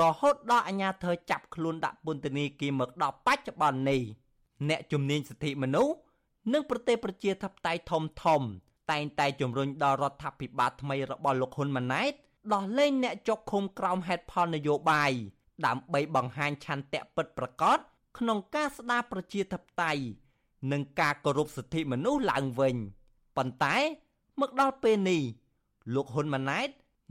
រហូតដល់អាជ្ញាធរចាប់ខ្លួនដាក់ពន្ធនាគារមកដល់បច្ចុប្បន្ននេះអ្នកជំនាញសិទ្ធិមនុស្សនិងប្រទេសប្រជាធិបតេយ្យធំធំ តែងតែជំរុញដល់រដ្ឋាភិបាលថ្មីរបស់លោកហ៊ុនម៉ាណែតដោះលែងអ្នកជាប់ឃុំក្រោមហេតុផលនយោបាយដើម្បីបង្ហាញឆន្ទៈពិតប្រាកដក្នុងការស្ដារប្រជាធិបតេយ្យនិងការគោរពសិទ្ធិមនុស្សឡើងវិញប៉ុន្តែមកដល់ពេលនេះលោកហ៊ុនម៉ាណែត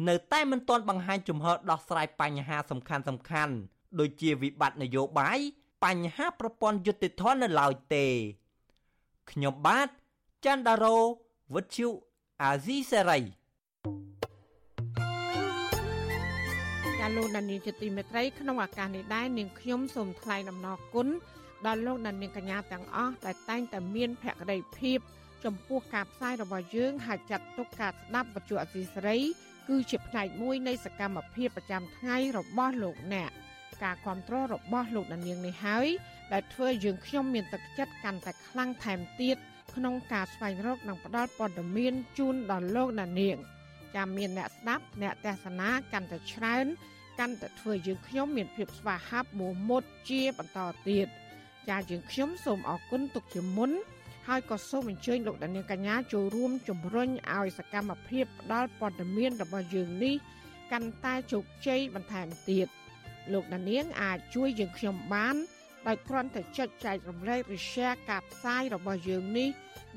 នៅតែមិនទាន់បង្ហាញជំហរដោះស្រាយបញ្ហាសំខាន់សំខាន់ដូចជាវិបត្តិនយោបាយបញ្ហាប្រព័ន្ធយុតិធម៌នៅឡើយទេខ្ញុំបាទច័ន្ទដារោ វិទ្យុអាស៊ីសេរីាលោកដានីជាទីមេត្រីក្នុងឱកាសនេះដែរនាងខ្ញុំសូមថ្លែងអំណរគុណដល់លោកដានីកញ្ញាទាំងអស់ដែលតែងតែមានភក្ដីភាពចំពោះការផ្សាយរបស់យើងហើយចាត់ទុកការស្ដាប់វិទ្យុអសីសេរី គឺជាផ្នែកមួយនៃសកម្មភាពប្រចាំថ្ងៃរបស់លោកអ្នកការគ្រប់គ្រងរបស់លោកដានៀងនេះហើយដែលធ្វើយើងខ្ញុំមានទឹកចិត្តកាន់តែខ្លាំងថែមទៀត ក្នុងការស្វែងរកនិងផ្តល់ព័ត៌មានជូនដល់លោកអ្នកនាងចាំមានអ្នកស្ដាប់អ្នកទេសនាកាន់តែច្រើនកាន់តែធ្វើយើងខ្ញុំមានភាពស្វាហាប់មោះមុតជាបន្តទៀតចាយើងខ្ញុំសូមអរគុណទុកជាមុនហើយក៏សូមអញ្ជើញលោកដានៀងកញ្ញាចូលរួមជំរុញឲ្យសកម្មភាពផ្ដល់ព័ត៌មានរបស់យើងនេះកាន់តែជោគជ័យបន្ថែមទៀតលោកដានៀងអាចជួយយើងខ្ញុំបាន ដោយគ្រាន់តែចុចចែករំលែកឬ share ការផ្សាយរបស់យើងនេះ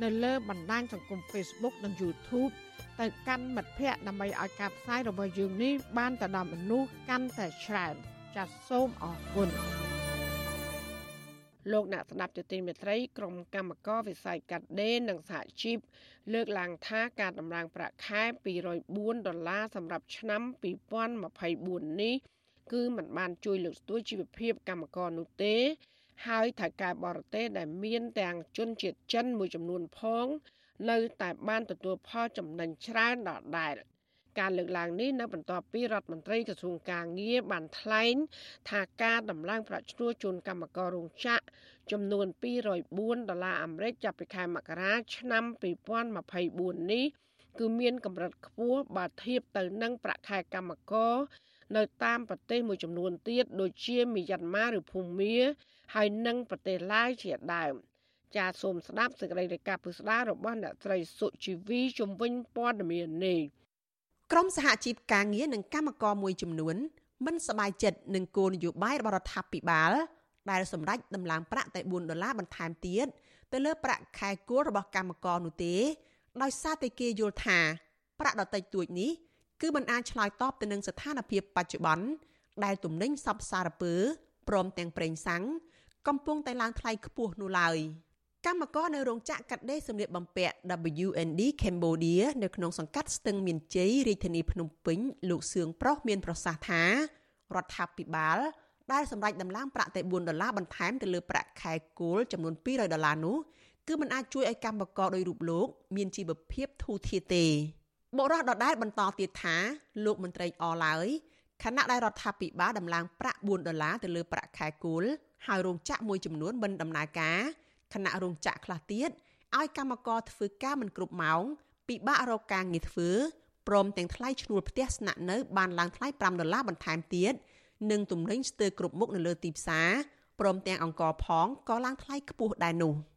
នៅលើបណ្ដាញសង្គម Facebook និង YouTube ទៅកាន់មិត្តភ័ក្តិដើម្បីឲ្យការផ្សាយរបស់យើងនេះបានទៅដល់មនុស្សកាន់តែច្រើនចាសសូមអរគុណលោកអ្នកស្ដាប់ទទីមេត្រីក្រុមកម្មការវិស័យកាត់ដេរនិងសហជីពលើកឡើងថាការតម្លើងប្រាក់ខែ204ដុល្លារសម្រាប់ឆ្នាំ2024នេះ គឺมันបានជួយលើកស្ទួយជីវភាពកម្មករនោះទេ ហើយថៅកែបរទេសដែលមានទាំងជនជាតិចិនមួយចំនួនផង នៅតែបានទទួលផលចំណេញច្រើនដដែលការលើកឡើងនេះនៅបន្ទាប់ពីរដ្ឋមន្ត្រីក្រសួងកាងារបានថ្លែងថាការដំឡើងប្រាក់ឈ្នួលជូនកម្មកររោងចក្រចំនួន204ដុល្លារអាមេរិកចាប់ពីខែមករាឆ្នាំ2024នេះគឺមានកម្រិតខ្ពស់បើធៀបទៅនឹងប្រាក់ខែកម្មករ នៅតាមប្រទេសមួយចំនួនទៀតដូចជាមីយ៉ាន់ម៉ាឬភូមាហើយនិងប្រទេសឡាវជាដើមចាសសូមស្ដាប់សេចក្តីរាយការណ៍ពិស្ដាររបស់អ្នកស្រីសុជីវីជំវិញព័ត៌មាននេះក្រមសហជីពការងារនិងកម្មករមួយចំនួន មិនសប្បាយចិត្តនឹងគោលនយោបាយរបស់រដ្ឋាភិបាលដែលសម្រេចដំឡើងប្រាក់តែ4ដុល្លារបន្ថែមទៀតទៅលើប្រាក់ខែគោលរបស់កម្មករនោះទេ ដោយសារតែគេយល់ថា ប្រាក់ដតេចទួចនេះ គឺมันអាចឆ្លើយតបទៅនឹងស្ថានភាពបច្ចុប្បន្នដែលទំនិញសពសារពើព្រមទាំងប្រេងសាំងកំពុងតែឡើងថ្លៃខ្ពស់នោះឡើយកម្មករនៅរោងចក្រកាត់ដេរសម្លៀកបំពាក់ WND Cambodia នៅក្នុងសង្កាត់ស្ទឹងមានជ័យរាជធានីភ្នំពេញលោកសឿងប្រុសមានប្រសាសន៍ថារដ្ឋាភិបាលដែលសម្រេចដំឡើងប្រាក់តែ4ដុល្លារបន្ថែមទៅលើប្រាក់ខែគោលចំនួន200ដុល្លារនោះគឺมันអាចជួយឲ្យកម្មករដោយរូបលោកមានជីវភាពធូរធារទេ បុរសដដែលបន្តទៀតថាលោកមន្ត្រីអឡើយខណៈដែលរដ្ឋាភិបាលដំឡើងប្រាក់4ដុល្លារទៅលើប្រាក់ខែគោលហើយរោងចក្រមួយចំនួនមិនដំណើរការខណៈរោងចក្រខ្លះទៀតឲ្យកម្មករធ្វើការមិនគ្រប់ម៉ោងពិបាករកការងារធ្វើព្រមទាំងថ្លៃឈ្នួលផ្ទះស្នាក់នៅបានឡើងថ្លៃ5ដុល្លារបន្ថែមទៀតនិងទំនិញស្ទើរគ្រប់មុខនៅលើទីផ្សារព្រមទាំងអង្គរផងក៏ឡើងថ្លៃខ្ពស់ដែរនោះ។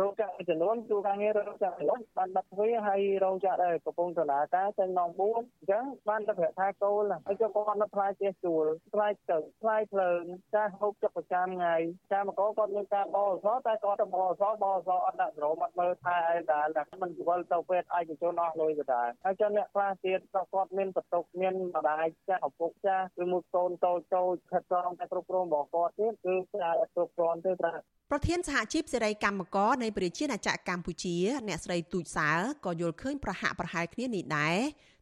រោងចក្រចំនួនជួការងាររោងចក្រទាំងបានបាត់ទ្វាហើយរោងចក្រដែលកំពុងដំណើរការចេញម៉ោង4អញ្ចឹងបានតែប្រាក់ខែគោលហើយចុះគាត់នៅថ្លៃជិះជួលថ្លៃទឹកថ្លៃភ្លើងចាស់ហូបចុកប្រចាំថ្ងៃចាមកគាត់មានការបោអសតែគាត់ទៅបោអសបោអសអត់ដាក់ស្រោមអត់មើលថែអីដែរមិនវល់ទៅពេទ្យឯកជនអស់លុយក៏ដែរហើយចឹងអ្នកខ្លះទៀតគាត់មានបន្ទុកមានម្ដាយចាស់ឪពុកចាស់ឬមួយកូនតូចតូចខិតក្រងតែគ្រប់គ្រងរបស់គាត់ទៀតគឺអាចអត់គ្រប់គ្រាន់ទេប្រាប្រធានសហជីពសេរីកម្មករនៃប្រជាណាចក្រកម្ពុជា អ្នកស្រីទូចសើក៏យល់ឃើញប្រហាក់ប្រហែលគ្នានេះដែរ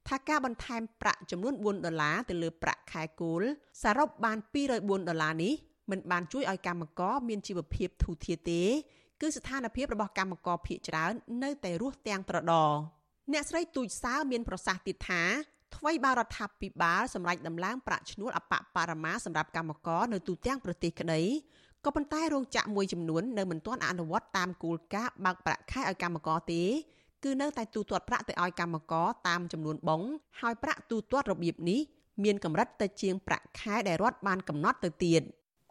ថាការបន្ថែមប្រាក់ចំនួន4ដុល្លារទៅលើប្រាក់ខែគោលសរុបបាន204ដុល្លារនេះមិនបានជួយឲ្យកម្មករមានជីវភាពធូរធារទេគឺស្ថានភាពរបស់កម្មករភៀកច្រើននៅតែរស់ទាំងត្រដរអ្នកស្រីទូចសើមានប្រសាសន៍ទៀតថាថ្មីបារដ្ឋាភិបាលសម្រាប់ដំឡើងប្រាក់ឈ្នួលអបបរមាសម្រាប់កម្មករនៅទូទាំងប្រទេសក្តី ក៏ប៉ុន្តែរោងចក្រមួយចំនួននៅមិនទាន់អនុវត្តតាមគោលការណ៍បើកប្រាក់ខែឲ្យកម្មករទេគឺនៅតែទូទាត់ប្រាក់ទៅឲ្យកម្មករតាមចំនួនបងហើយប្រាក់ទូទាត់របៀបនេះមានកម្រិតទៅជាងប្រាក់ខែដែលរដ្ឋបានកំណត់ទៅទៀត។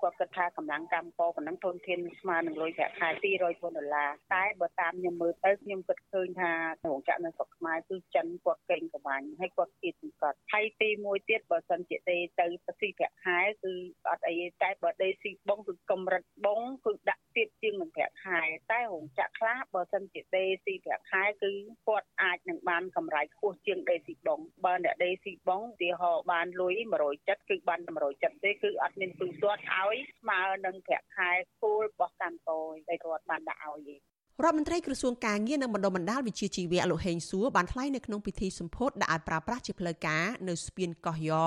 គាត់គិតថាកម្លាំងកម្មករប៉ុណ្ណឹងធនធានស្មើនឹងលុយប្រាក់ខែ200ដុល្លារតែបើតាមខ្ញុំមើលទៅខ្ញុំគិតឃើញថារោងចក្រនៅស្រុកខ្មែរគឺចិនគាត់កេងកមាញ់ហើយគាត់គៀតសង្កត់ហើយទីមួយទៀតបើសិនជាទេទៅស៊ីប្រាក់ខែគឺអត់អីតែបើដេស៊ីបងគឺកម្រិតបងគឺដាក់ទៀតជាងនឹងប្រាក់ខែតែរោងចក្រខ្លះបើសិនជាដេស៊ីប្រាក់ខែគឺគាត់អាចនឹងបានកម្រៃខ្ពស់ជាងដេស៊ីបងបើអ្នកដេស៊ីបងឧទាហរណ៍បានលុយ170គឺបាន170ទេគឺអត់មានទូទាត់ឲ្យយស្មើនឹងប្រាក់ខែគោលរបស់កម្មករដែលរដ្ឋបានដាក់ឲ្យឯងរដ្ឋមន្ត្រីក្រសួងការងារនិងបណ្ដុំបណ្ដាលវិជាជីវៈលោកហេងសួរបានថ្លែងនៅក្នុងពិធីសម្ពោធដាក់ឲ្យប្រើប្រាស់ជាផ្លូវការនៅស្ពានកោះយ៉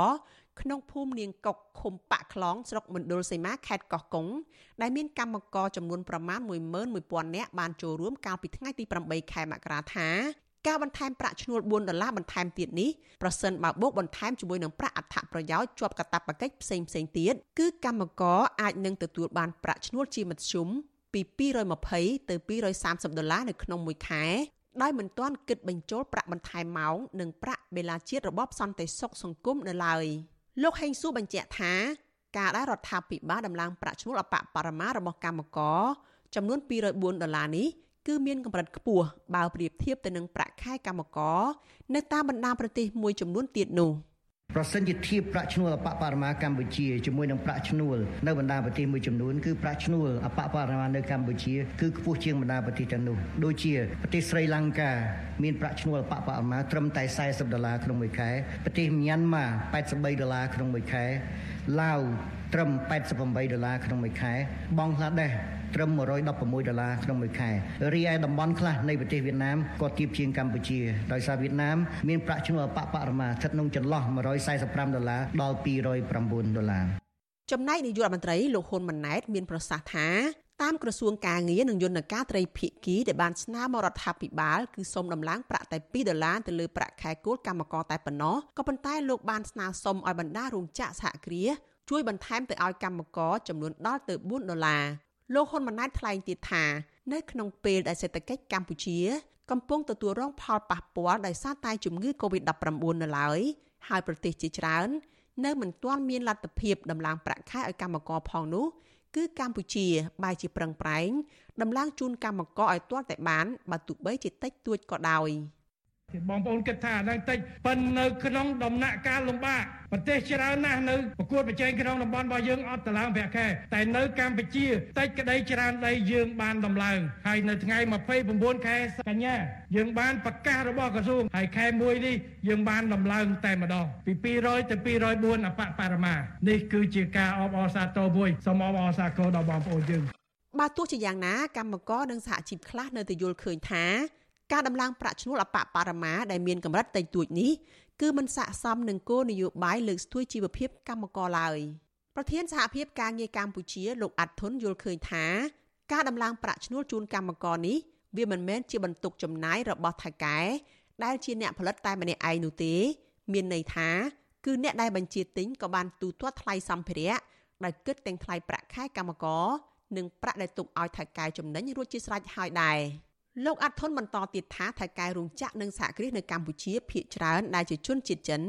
ក្នុងភូមិនាងកុកឃុំបាក់ខ្លងស្រុកមណ្ឌលសីមាខេត្តកោះកុងដែលមានកម្មករចំនួនប្រមាណ11000នាក់បានចូលរួមកាលពីថ្ងៃទី8ខែមករាថា ការបន្ថែមប្រាក់ឈ្នួល4ដុល្លារបន្ថែមទៀតនេះប្រសិនបើបូកបន្ថែមជាមួយនឹងប្រាក់អត្ថប្រយោជន៍ជាប់កាតព្វកិច្ចផ្សេងផ្សេងទៀតគឺកម្មករអាចនឹងទទួលបានប្រាក់ឈ្នួលជាមធ្យមពី220ទៅ230ដុល្លារនៅក្នុងមួយខែដោយមិនទាន់គិតបញ្ចូលប្រាក់បន្ថែមម៉ោងនិងប្រាក់បេឡាជាតិរបបសន្តិសុខសង្គមនៅឡើយលោកហេងសួរបញ្ជាក់ថាការដែលរដ្ឋាភិបាលដំឡើងប្រាក់ឈ្នួលអបបរមារបស់កម្មករចំនួន204ដុល្លារនេះ គឺមានកម្រិតខ្ពស់បើប្រៀបធៀបទៅនឹងប្រាក់ខែកម្មករនៅតាមបណ្ដាប្រទេសមួយចំនួនទៀតនោះ។ប្រសិនជាធៀបប្រាក់ឈ្នួលអបបរមាកម្ពុជាជាមួយនឹងប្រាក់ឈ្នួលនៅបណ្ដាប្រទេសមួយចំនួនគឺប្រាក់ឈ្នួលអបបរមានៅកម្ពុជាគឺខ្ពស់ជាងបណ្ដាប្រទេសទាំងនោះដូចជាប្រទេសស្រីលង្កាមានប្រាក់ឈ្នួលអបបរមាត្រឹមតែ40ដុល្លារក្នុងមួយខែប្រទេសមីយ៉ាន់ម៉ា83ដុល្លារក្នុងមួយខែឡាវ ត្រឹម88ដុល្លារក្នុងមួយខែបង់ក្លាដេសត្រឹម116ដុល្លារក្នុងមួយខែរីឯតំបន់ខ្លះនៃប្រទេសវៀតណាមក៏ទាបជាងកម្ពុជាដោយសារវៀតណាមមានប្រាក់ឈ្នួលអបបរមាស្ថិតក្នុងចន្លោះ145ដុល្លារដល់209ដុល្លារចំណែកនាយករដ្ឋមន្ត្រីលោកហ៊ុនម៉ាណែតមានប្រសាសន៍ថាតាមក្រសួងការងារនិងយន្តការត្រីភិគីដែលបានស្នើមករដ្ឋាភិបាលគឺសូមដំឡើងប្រាក់តែ2ដុល្លារទៅលើប្រាក់ខែគោលកម្មករតែប៉ុណ្ណោះក៏ប៉ុន្តែលោកបានស្នើសុំឲ្យបណ្ដារោងចក្រសហគ្រាស ជួយបន្ថែមទៅឲ្យកម្មករចំនួនដល់ទៅ4ដុល្លារលោកហ៊ុនម៉ាណែតថ្លែងទៀតថា នៅក្នុងពេលដែលសេដ្ឋកិច្ចកម្ពុជា កំពុងទទួលរងផលប៉ះពាល់ដោយសារតែជំងឺ Covid-19 នៅឡើយហើយប្រទេសជាច្រើន នៅមិនទាន់មានលទ្ធភាពដំឡើងប្រាក់ខែឲ្យកម្មករផងនោះគឺកម្ពុជាបែរជាប្រឹងប្រែងដំឡើងជូនកម្មករឲ្យទាល់តែបានបើទោះបីជាតិចតួចក៏ដោយ។ បងប្អូនគិតថាហ្នឹងតិចប៉ុន្តែនៅក្នុងដំណាក់កាលលំបាកប្រទេសច្រើនណាស់នៅប្រកួតប្រជែងក្នុងតំបន់របស់យើងអត់តម្លើងប្រាក់ខែតែនៅកម្ពុជាតិចក្តីច្រើនដីយើងបានដំឡើងហើយនៅថ្ងៃ29ខែកញ្ញាយើងបានប្រកាសរបស់ក្រសួងហើយខែ1នេះយើងបានដំឡើងតែម្ដងពី200ទៅ204អបបរមានេះគឺជាការអបអរសាទរមួយសូមអបអរសាទរដល់បងប្អូនយើងបើទោះជាយ៉ាងណាកម្មករនិងសហជីពខ្លះនៅតែយល់ឃើញថា ការដំឡើងប្រាក់ឈ្នួលអបបរមាដែលមានកម្រិតតិចតួចនេះគឺមិនស័ក្តិសមនឹងគោលនយោបាយលើកស្ទួយជីវភាពកម្មករឡើយប្រធានសហភាពការងារកម្ពុជាលោកអាត់ធុនយល់ឃើញថាការដំឡើងប្រាក់ឈ្នួលជូនកម្មករនេះវាមិនមែនជាបន្ទុកចំណាយរបស់ថៃកែដែលជាអ្នកផលិតតែម្នាក់ឯងនោះទេ មានន័យថាគឺអ្នកដែលបញ្ជាទិញក៏បានទូទាត់ថ្លៃសម្ភារៈដែលគិតទាំងថ្លៃប្រាក់ខែកម្មករនិងប្រាក់ដែលទុកឲ្យថៃកែចំណេញរួចជាស្រេចហើយដែរ។ លោកអាត់ធុនបន្តទៀតថាថៅកែរោងចក្រនិងសហគ្រាសនៅកម្ពុជាភាគច្រើនដែលជាជនជាតិចិន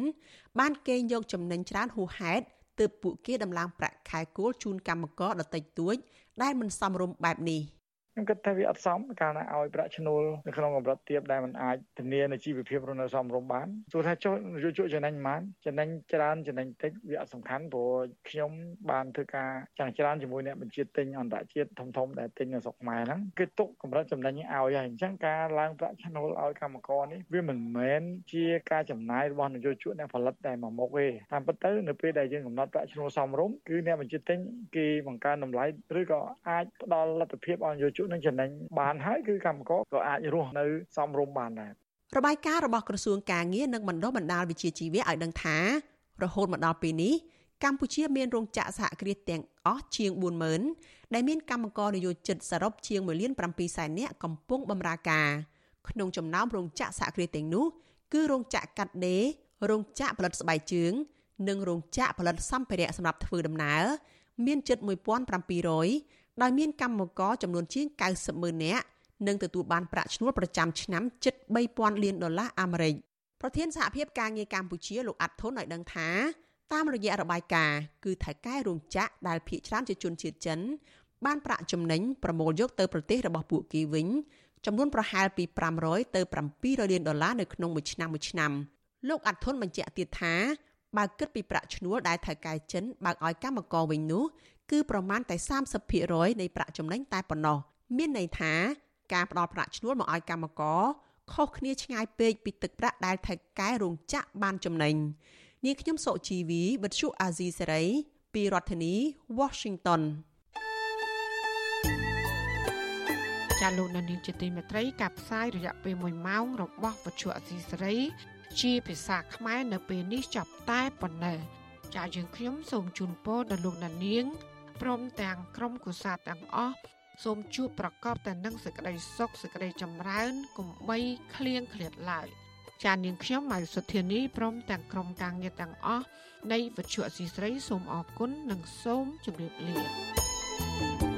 បានកេងយកចំណេញច្រើនហួសហេតុទើបពួកគេដំឡើងប្រាក់ខែគោលជូនកម្មករដតិចតួចដែលមិនសមរម្យបែបនេះ។ ខ្ញុំគិតថាវាអត់សមកាលណាឲ្យប្រាក់ឈ្នួលនៅក្នុងកម្រិតទាបដែលมันអាចធានានៅជីវភាពរស់នៅសមរម្យបានទោះថាចុះយុជចំណេញបានចំណេញច្រើនចំណេញតិចវាអត់សំខាន់ព្រោះខ្ញុំបានធ្វើការចាំងច្រើនជាមួយអ្នកបញ្ជាទិញអន្តរជាតិធំធំដែលទិញនៅស្រុកខ្មែរហ្នឹងគឺទុកកម្រិតចំណេញឲ្យហើយអញ្ចឹងការឡើងប្រាក់ឈ្នួលឲ្យកម្មករនេះវាមិនមែនជាការចំណាយរបស់នយោជកអ្នកផលិតតែមួយមុខទេតាមពិតទៅនៅពេលដែលយើងកំណត់ប្រាក់ឈ្នួលសមរម្យគឺអ្នកបញ្ជាទិញគេបង្កើនតម្លៃឬក៏អាចផ្ដល់លទ្ធភាពឲ្យនយោជកនឹងចំណេញបានហើយគឺកម្មករក៏អាចរស់នៅសមរម្យបានដែររបាយការណ៍របស់ក្រសួងការងារនិងបណ្ដុះបណ្ដាលវិជ្ជាជីវៈឲ្យដឹងថារហូតមកដល់ពេលនេះកម្ពុជាមានរោងចក្រសហគ្រាសទាំងអស់ជាង40000ដែលមានកម្មករនិយោជិតសរុបជាង1លាន7សែននាក់កំពុងបម្រើការក្នុងចំណោមរោងចក្រសហគ្រាសទាំងនោះគឺរោងចក្រកាត់ដេររោងចក្រផលិតស្បែកជើង និងរោងចក្រផលិតសម្ភារៈសម្រាប់ធ្វើដំណើរមានជិត1700 ដោយមានកម្មករចំនួនជាង90ម៉ឺននាក់និងទទួលបានប្រាក់ឈ្នួលប្រចាំឆ្នាំជិត3000លានដុល្លារអាមេរិកប្រធានសហភាពការងារកម្ពុជាលោកអាត់ធុនឲ្យដឹងថាតាមរយៈរបាយការណ៍គឺថៅកែរោងចក្រដែលភ ieck ច្រើនជាជនជាតិចិន បានប្រាក់ចំណេញប្រមូលយកទៅប្រទេសរបស់ពួកគេវិញចំនួនប្រហែលពី500ទៅ700លានដុល្លារនៅក្នុងមួយឆ្នាំមួយឆ្នាំលោកអាត់ធុនបញ្ជាក់ទៀតថាបើគិតពីប្រាក់ឈ្នួលដែលថៅកែចិនបើកឲ្យកម្មករវិញនោះ គឺប្រមាណតែ30%នៃប្រាក់ចំណេញតែប៉ុណ្ណោះមានន័យថាការផ្ដល់ប្រាក់ឈ្នួលមកឲ្យកម្មករខុសគ្នាឆ្ងាយពេកពីទឹកប្រាក់ដែលថៅកែរោងចក្របានចំណេញនាងខ្ញុំសុជីវីវិទ្យុអាស៊ីសេរីពីរដ្ឋធានី Washington ចាលោកនាងជាទីមេត្រីការផ្សាយរយៈពេល1ម៉ោងរបស់វិទ្យុអាស៊ីសេរី ជាភាសាខ្មែរនៅពេលនេះចប់តែប៉ុណ្ណេះចាយើងខ្ញុំសូមជូនពរដល់លោកនាង ព្រមទាំងក្រុមគូសាទាំងអស់សូមជួបប្រកបតែនឹងសេចក្តីសុខសេចក្តីចម្រើនកុំបីឃ្លៀងឃ្លាតឡើយចានាងខ្ញុំម៉ៅសុធានីព្រមទាំងក្រុមការងារទាំងអស់នៃវិទ្យុអសីស្រីសូមអរគុណនិងសូមជម្រាបលា